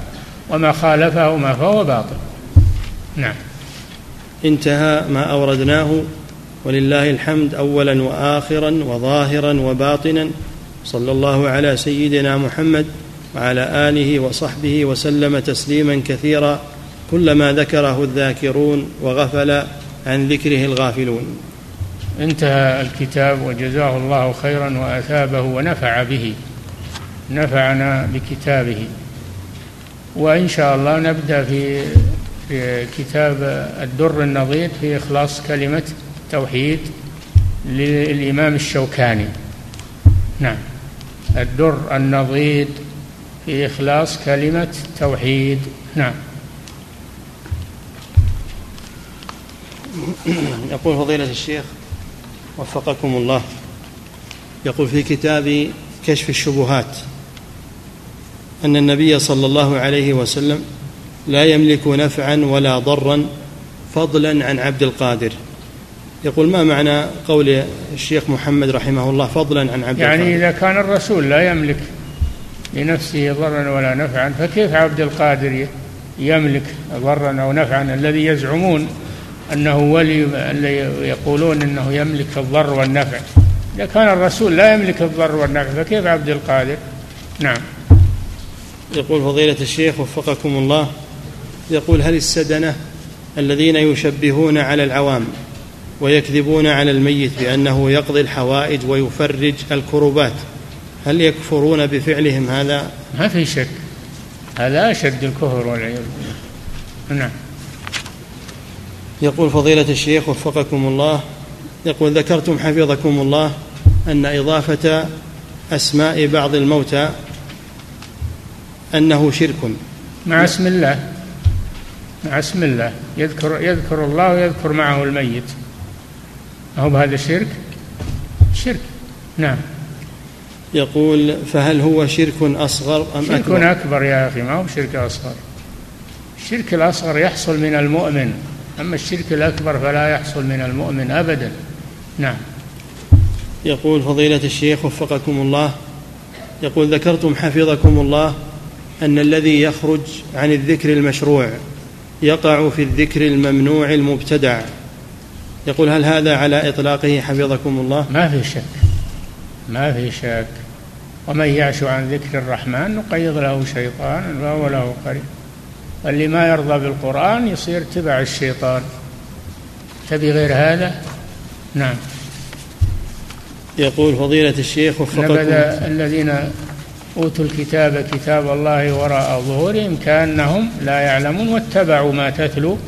[SPEAKER 2] وما خالفهما فهو باطل. نعم.
[SPEAKER 1] انتهى ما أوردناه. ولله الحمد اولا واخرا وظاهرا وباطنا. صلى الله على سيدنا محمد وعلى آله وصحبه وسلم تسليما كثيرا. كلما ذكره الذاكرون وغفل عن ذكره الغافلون.
[SPEAKER 2] انتهى الكتاب وجزاه الله خيرا وأثابه ونفع به. نفعنا بكتابه. وإن شاء الله نبدأ في في كتاب الدر النظير في إخلاص كلمة التوحيد للإمام الشوكاني. نعم. الدر النضيد في إخلاص كلمة التوحيد نعم.
[SPEAKER 1] يقول فضيلة الشيخ وفقكم الله. يقول في كتاب كشف الشبهات أن النبي صلى الله عليه وسلم لا يملك نفعا ولا ضرا فضلا عن عبد القادر. يقول ما معنى قول الشيخ محمد رحمه الله فضلا عن عبد
[SPEAKER 2] يعني القادر؟ إذا كان الرسول لا يملك لنفسه ضرا ولا نفعا فكيف عبد القادر يملك ضرا أو نفعا الذي يزعمون أنه ولي اللي يقولون أنه يملك الضر والنفع. إذا كان الرسول لا يملك الضر والنفع فكيف عبد القادر؟ نعم.
[SPEAKER 1] يقول فضيلة الشيخ وفقكم الله يقول هل السدنة الذين يشبهون على العوام ويكذبون على الميت بأنه يقضي الحوائج ويفرج الكربات هل يكفرون بفعلهم هذا؟
[SPEAKER 2] ما في شك. هذا أشد الكفر والعياذ بالله. نعم.
[SPEAKER 1] يقول فضيلة الشيخ وفقكم الله يقول ذكرتم حفظكم الله أن إضافة أسماء بعض الموتى أنه شرك.
[SPEAKER 2] مع اسم الله مع اسم الله. يذكر يذكر الله ويذكر معه الميت. هو بهذا شرك شرك نعم.
[SPEAKER 1] يقول فهل هو شرك أصغر أم
[SPEAKER 2] شرك
[SPEAKER 1] أكبر؟
[SPEAKER 2] أكبر يا أخي ما هو شرك أصغر. الشرك الأصغر يحصل من المؤمن. أما الشرك الأكبر فلا يحصل من المؤمن أبدا. نعم.
[SPEAKER 1] يقول فضيلة الشيخ وفقكم الله يقول ذكرتم حفظكم الله أن الذي يخرج عن الذكر المشروع يقع في الذكر الممنوع المبتدع. يقول هل هذا على إطلاقه حفظكم الله؟
[SPEAKER 2] ما في شك. ما في شك. ومن يعش عن ذكر الرحمن نقيض له شيطانا فهو له قريب. اللي ما يرضى بالقرآن يصير تبع الشيطان. تبي غير هذا؟ نعم.
[SPEAKER 1] يقول فضيلة الشيخ
[SPEAKER 2] نبذ
[SPEAKER 1] وفقكم
[SPEAKER 2] الذين أوتوا الكتاب كتاب الله وراء ظهورهم كأنهم لا يعلمون واتبعوا ما تتلو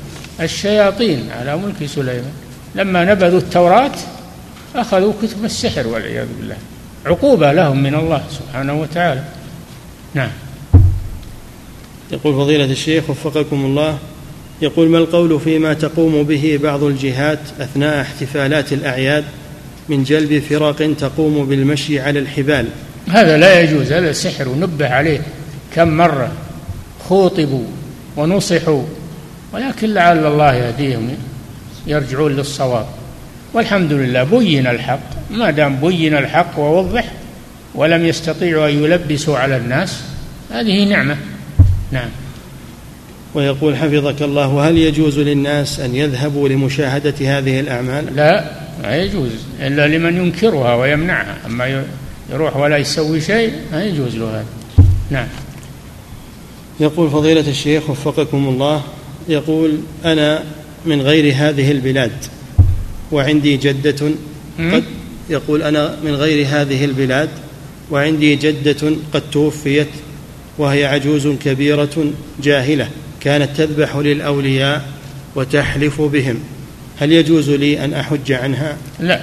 [SPEAKER 2] الشياطين على ملك سليمان. لما نبذوا التوراة أخذوا كتب السحر والعياذ بالله. عقوبة لهم من الله سبحانه وتعالى. نعم.
[SPEAKER 1] يقول فضيلة الشيخ وفقكم الله يقول ما القول فيما تقوم به بعض الجهات أثناء احتفالات الأعياد من جلب فرق تقوم بالمشي على الحبال؟
[SPEAKER 2] هذا لا يجوز هذا سحر ونبه عليه. كم مرة خوطبوا ونصحوا ولكن لعل الله يهديهم يرجعون للصواب. والحمد لله بين الحق ما دام بين الحق ووضح ولم يستطيعوا أن يلبسوا على الناس هذه نعمة. نعم.
[SPEAKER 1] ويقول حفظك الله وهل يجوز للناس أن يذهبوا لمشاهدة هذه الأعمال؟
[SPEAKER 2] لا ما يجوز إلا لمن ينكرها ويمنعها. أما يروح ولا يسوي شيء ما يجوز له هذا. نعم.
[SPEAKER 1] يقول فضيلة الشيخ وفقكم الله يقول أنا من غير هذه البلاد وعندي جدة قد يقول أنا من غير هذه البلاد وعندي جدة قد توفيت وهي عجوز كبيرة جاهلة كانت تذبح للأولياء وتحلف بهم. هل يجوز لي أن أحج عنها؟
[SPEAKER 2] لا.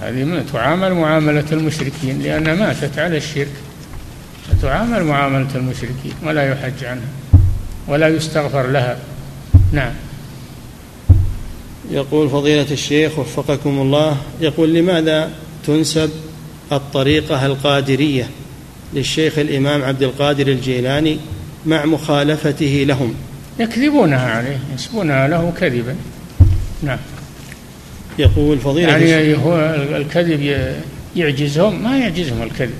[SPEAKER 2] هذه تعامل معاملة المشركين لأنها ماتت على الشرك. تعامل معاملة المشركين ولا يحج عنها ولا يستغفر لها. نعم.
[SPEAKER 1] يقول فضيلة الشيخ وفقكم الله يقول لماذا تنسب الطريقة القادرية للشيخ الإمام عبد القادر الجيلاني مع مخالفته لهم.
[SPEAKER 2] يكذبونها عليه ينسبونها له كذبا. نعم.
[SPEAKER 1] يقول فضيلة
[SPEAKER 2] يعني هو الكذب يعجزهم؟ ما يعجزهم الكذب.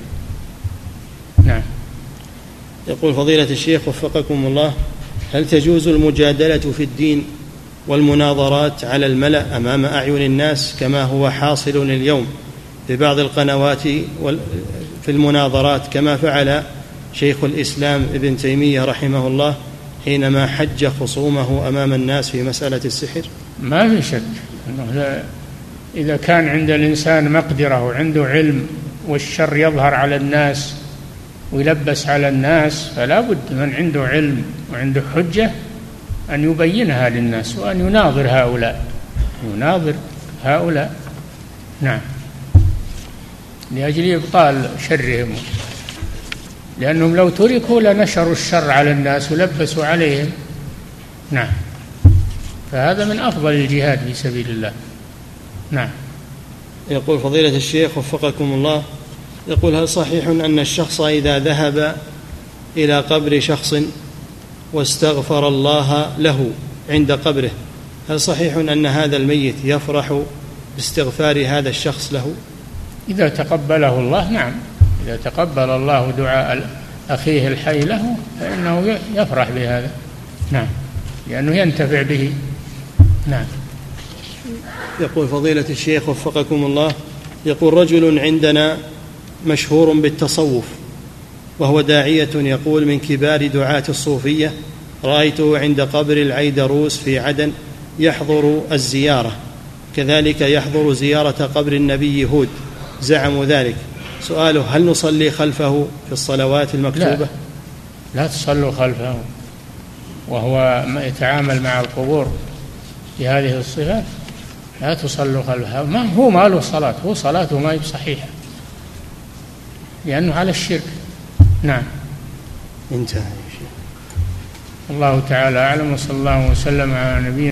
[SPEAKER 2] نعم.
[SPEAKER 1] يقول فضيلة الشيخ وفقكم الله هل تجوز المجادلة في الدين والمناظرات على الملأ أمام أعين الناس كما هو حاصل اليوم في بعض القنوات في المناظرات كما فعل شيخ الإسلام ابن تيمية رحمه الله حينما حج خصومه أمام الناس في مسألة السحر.
[SPEAKER 2] ما في شك أنه إذا كان عند الإنسان مقدرة وعنده علم والشر يظهر على الناس ويلبس على الناس فلا بد من عنده علم وعنده حجة أن يبينها للناس وأن يناظر هؤلاء. يناظر هؤلاء. نعم. لأجل إبطال شرهم. لأنهم لو تركوا لنشروا الشر على الناس ولبسوا عليهم. نعم. فهذا من أفضل الجهاد في سبيل الله. نعم.
[SPEAKER 1] يقول فضيلة الشيخ وفقكم الله يقول هل صحيح أن الشخص إذا ذهب إلى قبر شخص واستغفر الله له عند قبره هل صحيح أن هذا الميت يفرح باستغفار هذا الشخص له؟
[SPEAKER 2] إذا تقبله الله نعم. إذا تقبل الله دعاء أخيه الحي له فإنه يفرح بهذا. نعم. لأنه ينتفع به. نعم.
[SPEAKER 1] يقول فضيلة الشيخ وفقكم الله يقول رجل عندنا مشهور بالتصوف وهو داعية يقول من كبار دعاة الصوفية رأيته عند قبر العيدروس في عدن يحضر الزيارة. كذلك يحضر زيارة قبر النبي هود. زعموا ذلك. سؤاله هل نصلي خلفه في الصلوات المكتوبة؟ لا,
[SPEAKER 2] لا تصلوا خلفه وهو يتعامل مع القبور بهذه الصفات لا تصلوا خلفها ما هو ما له صلاة هو صلاته ما هي صحيحة. لأنه على الشرك. نعم.
[SPEAKER 1] انتهى
[SPEAKER 2] الله تعالى أعلم وصلى الله وسلم على نبينا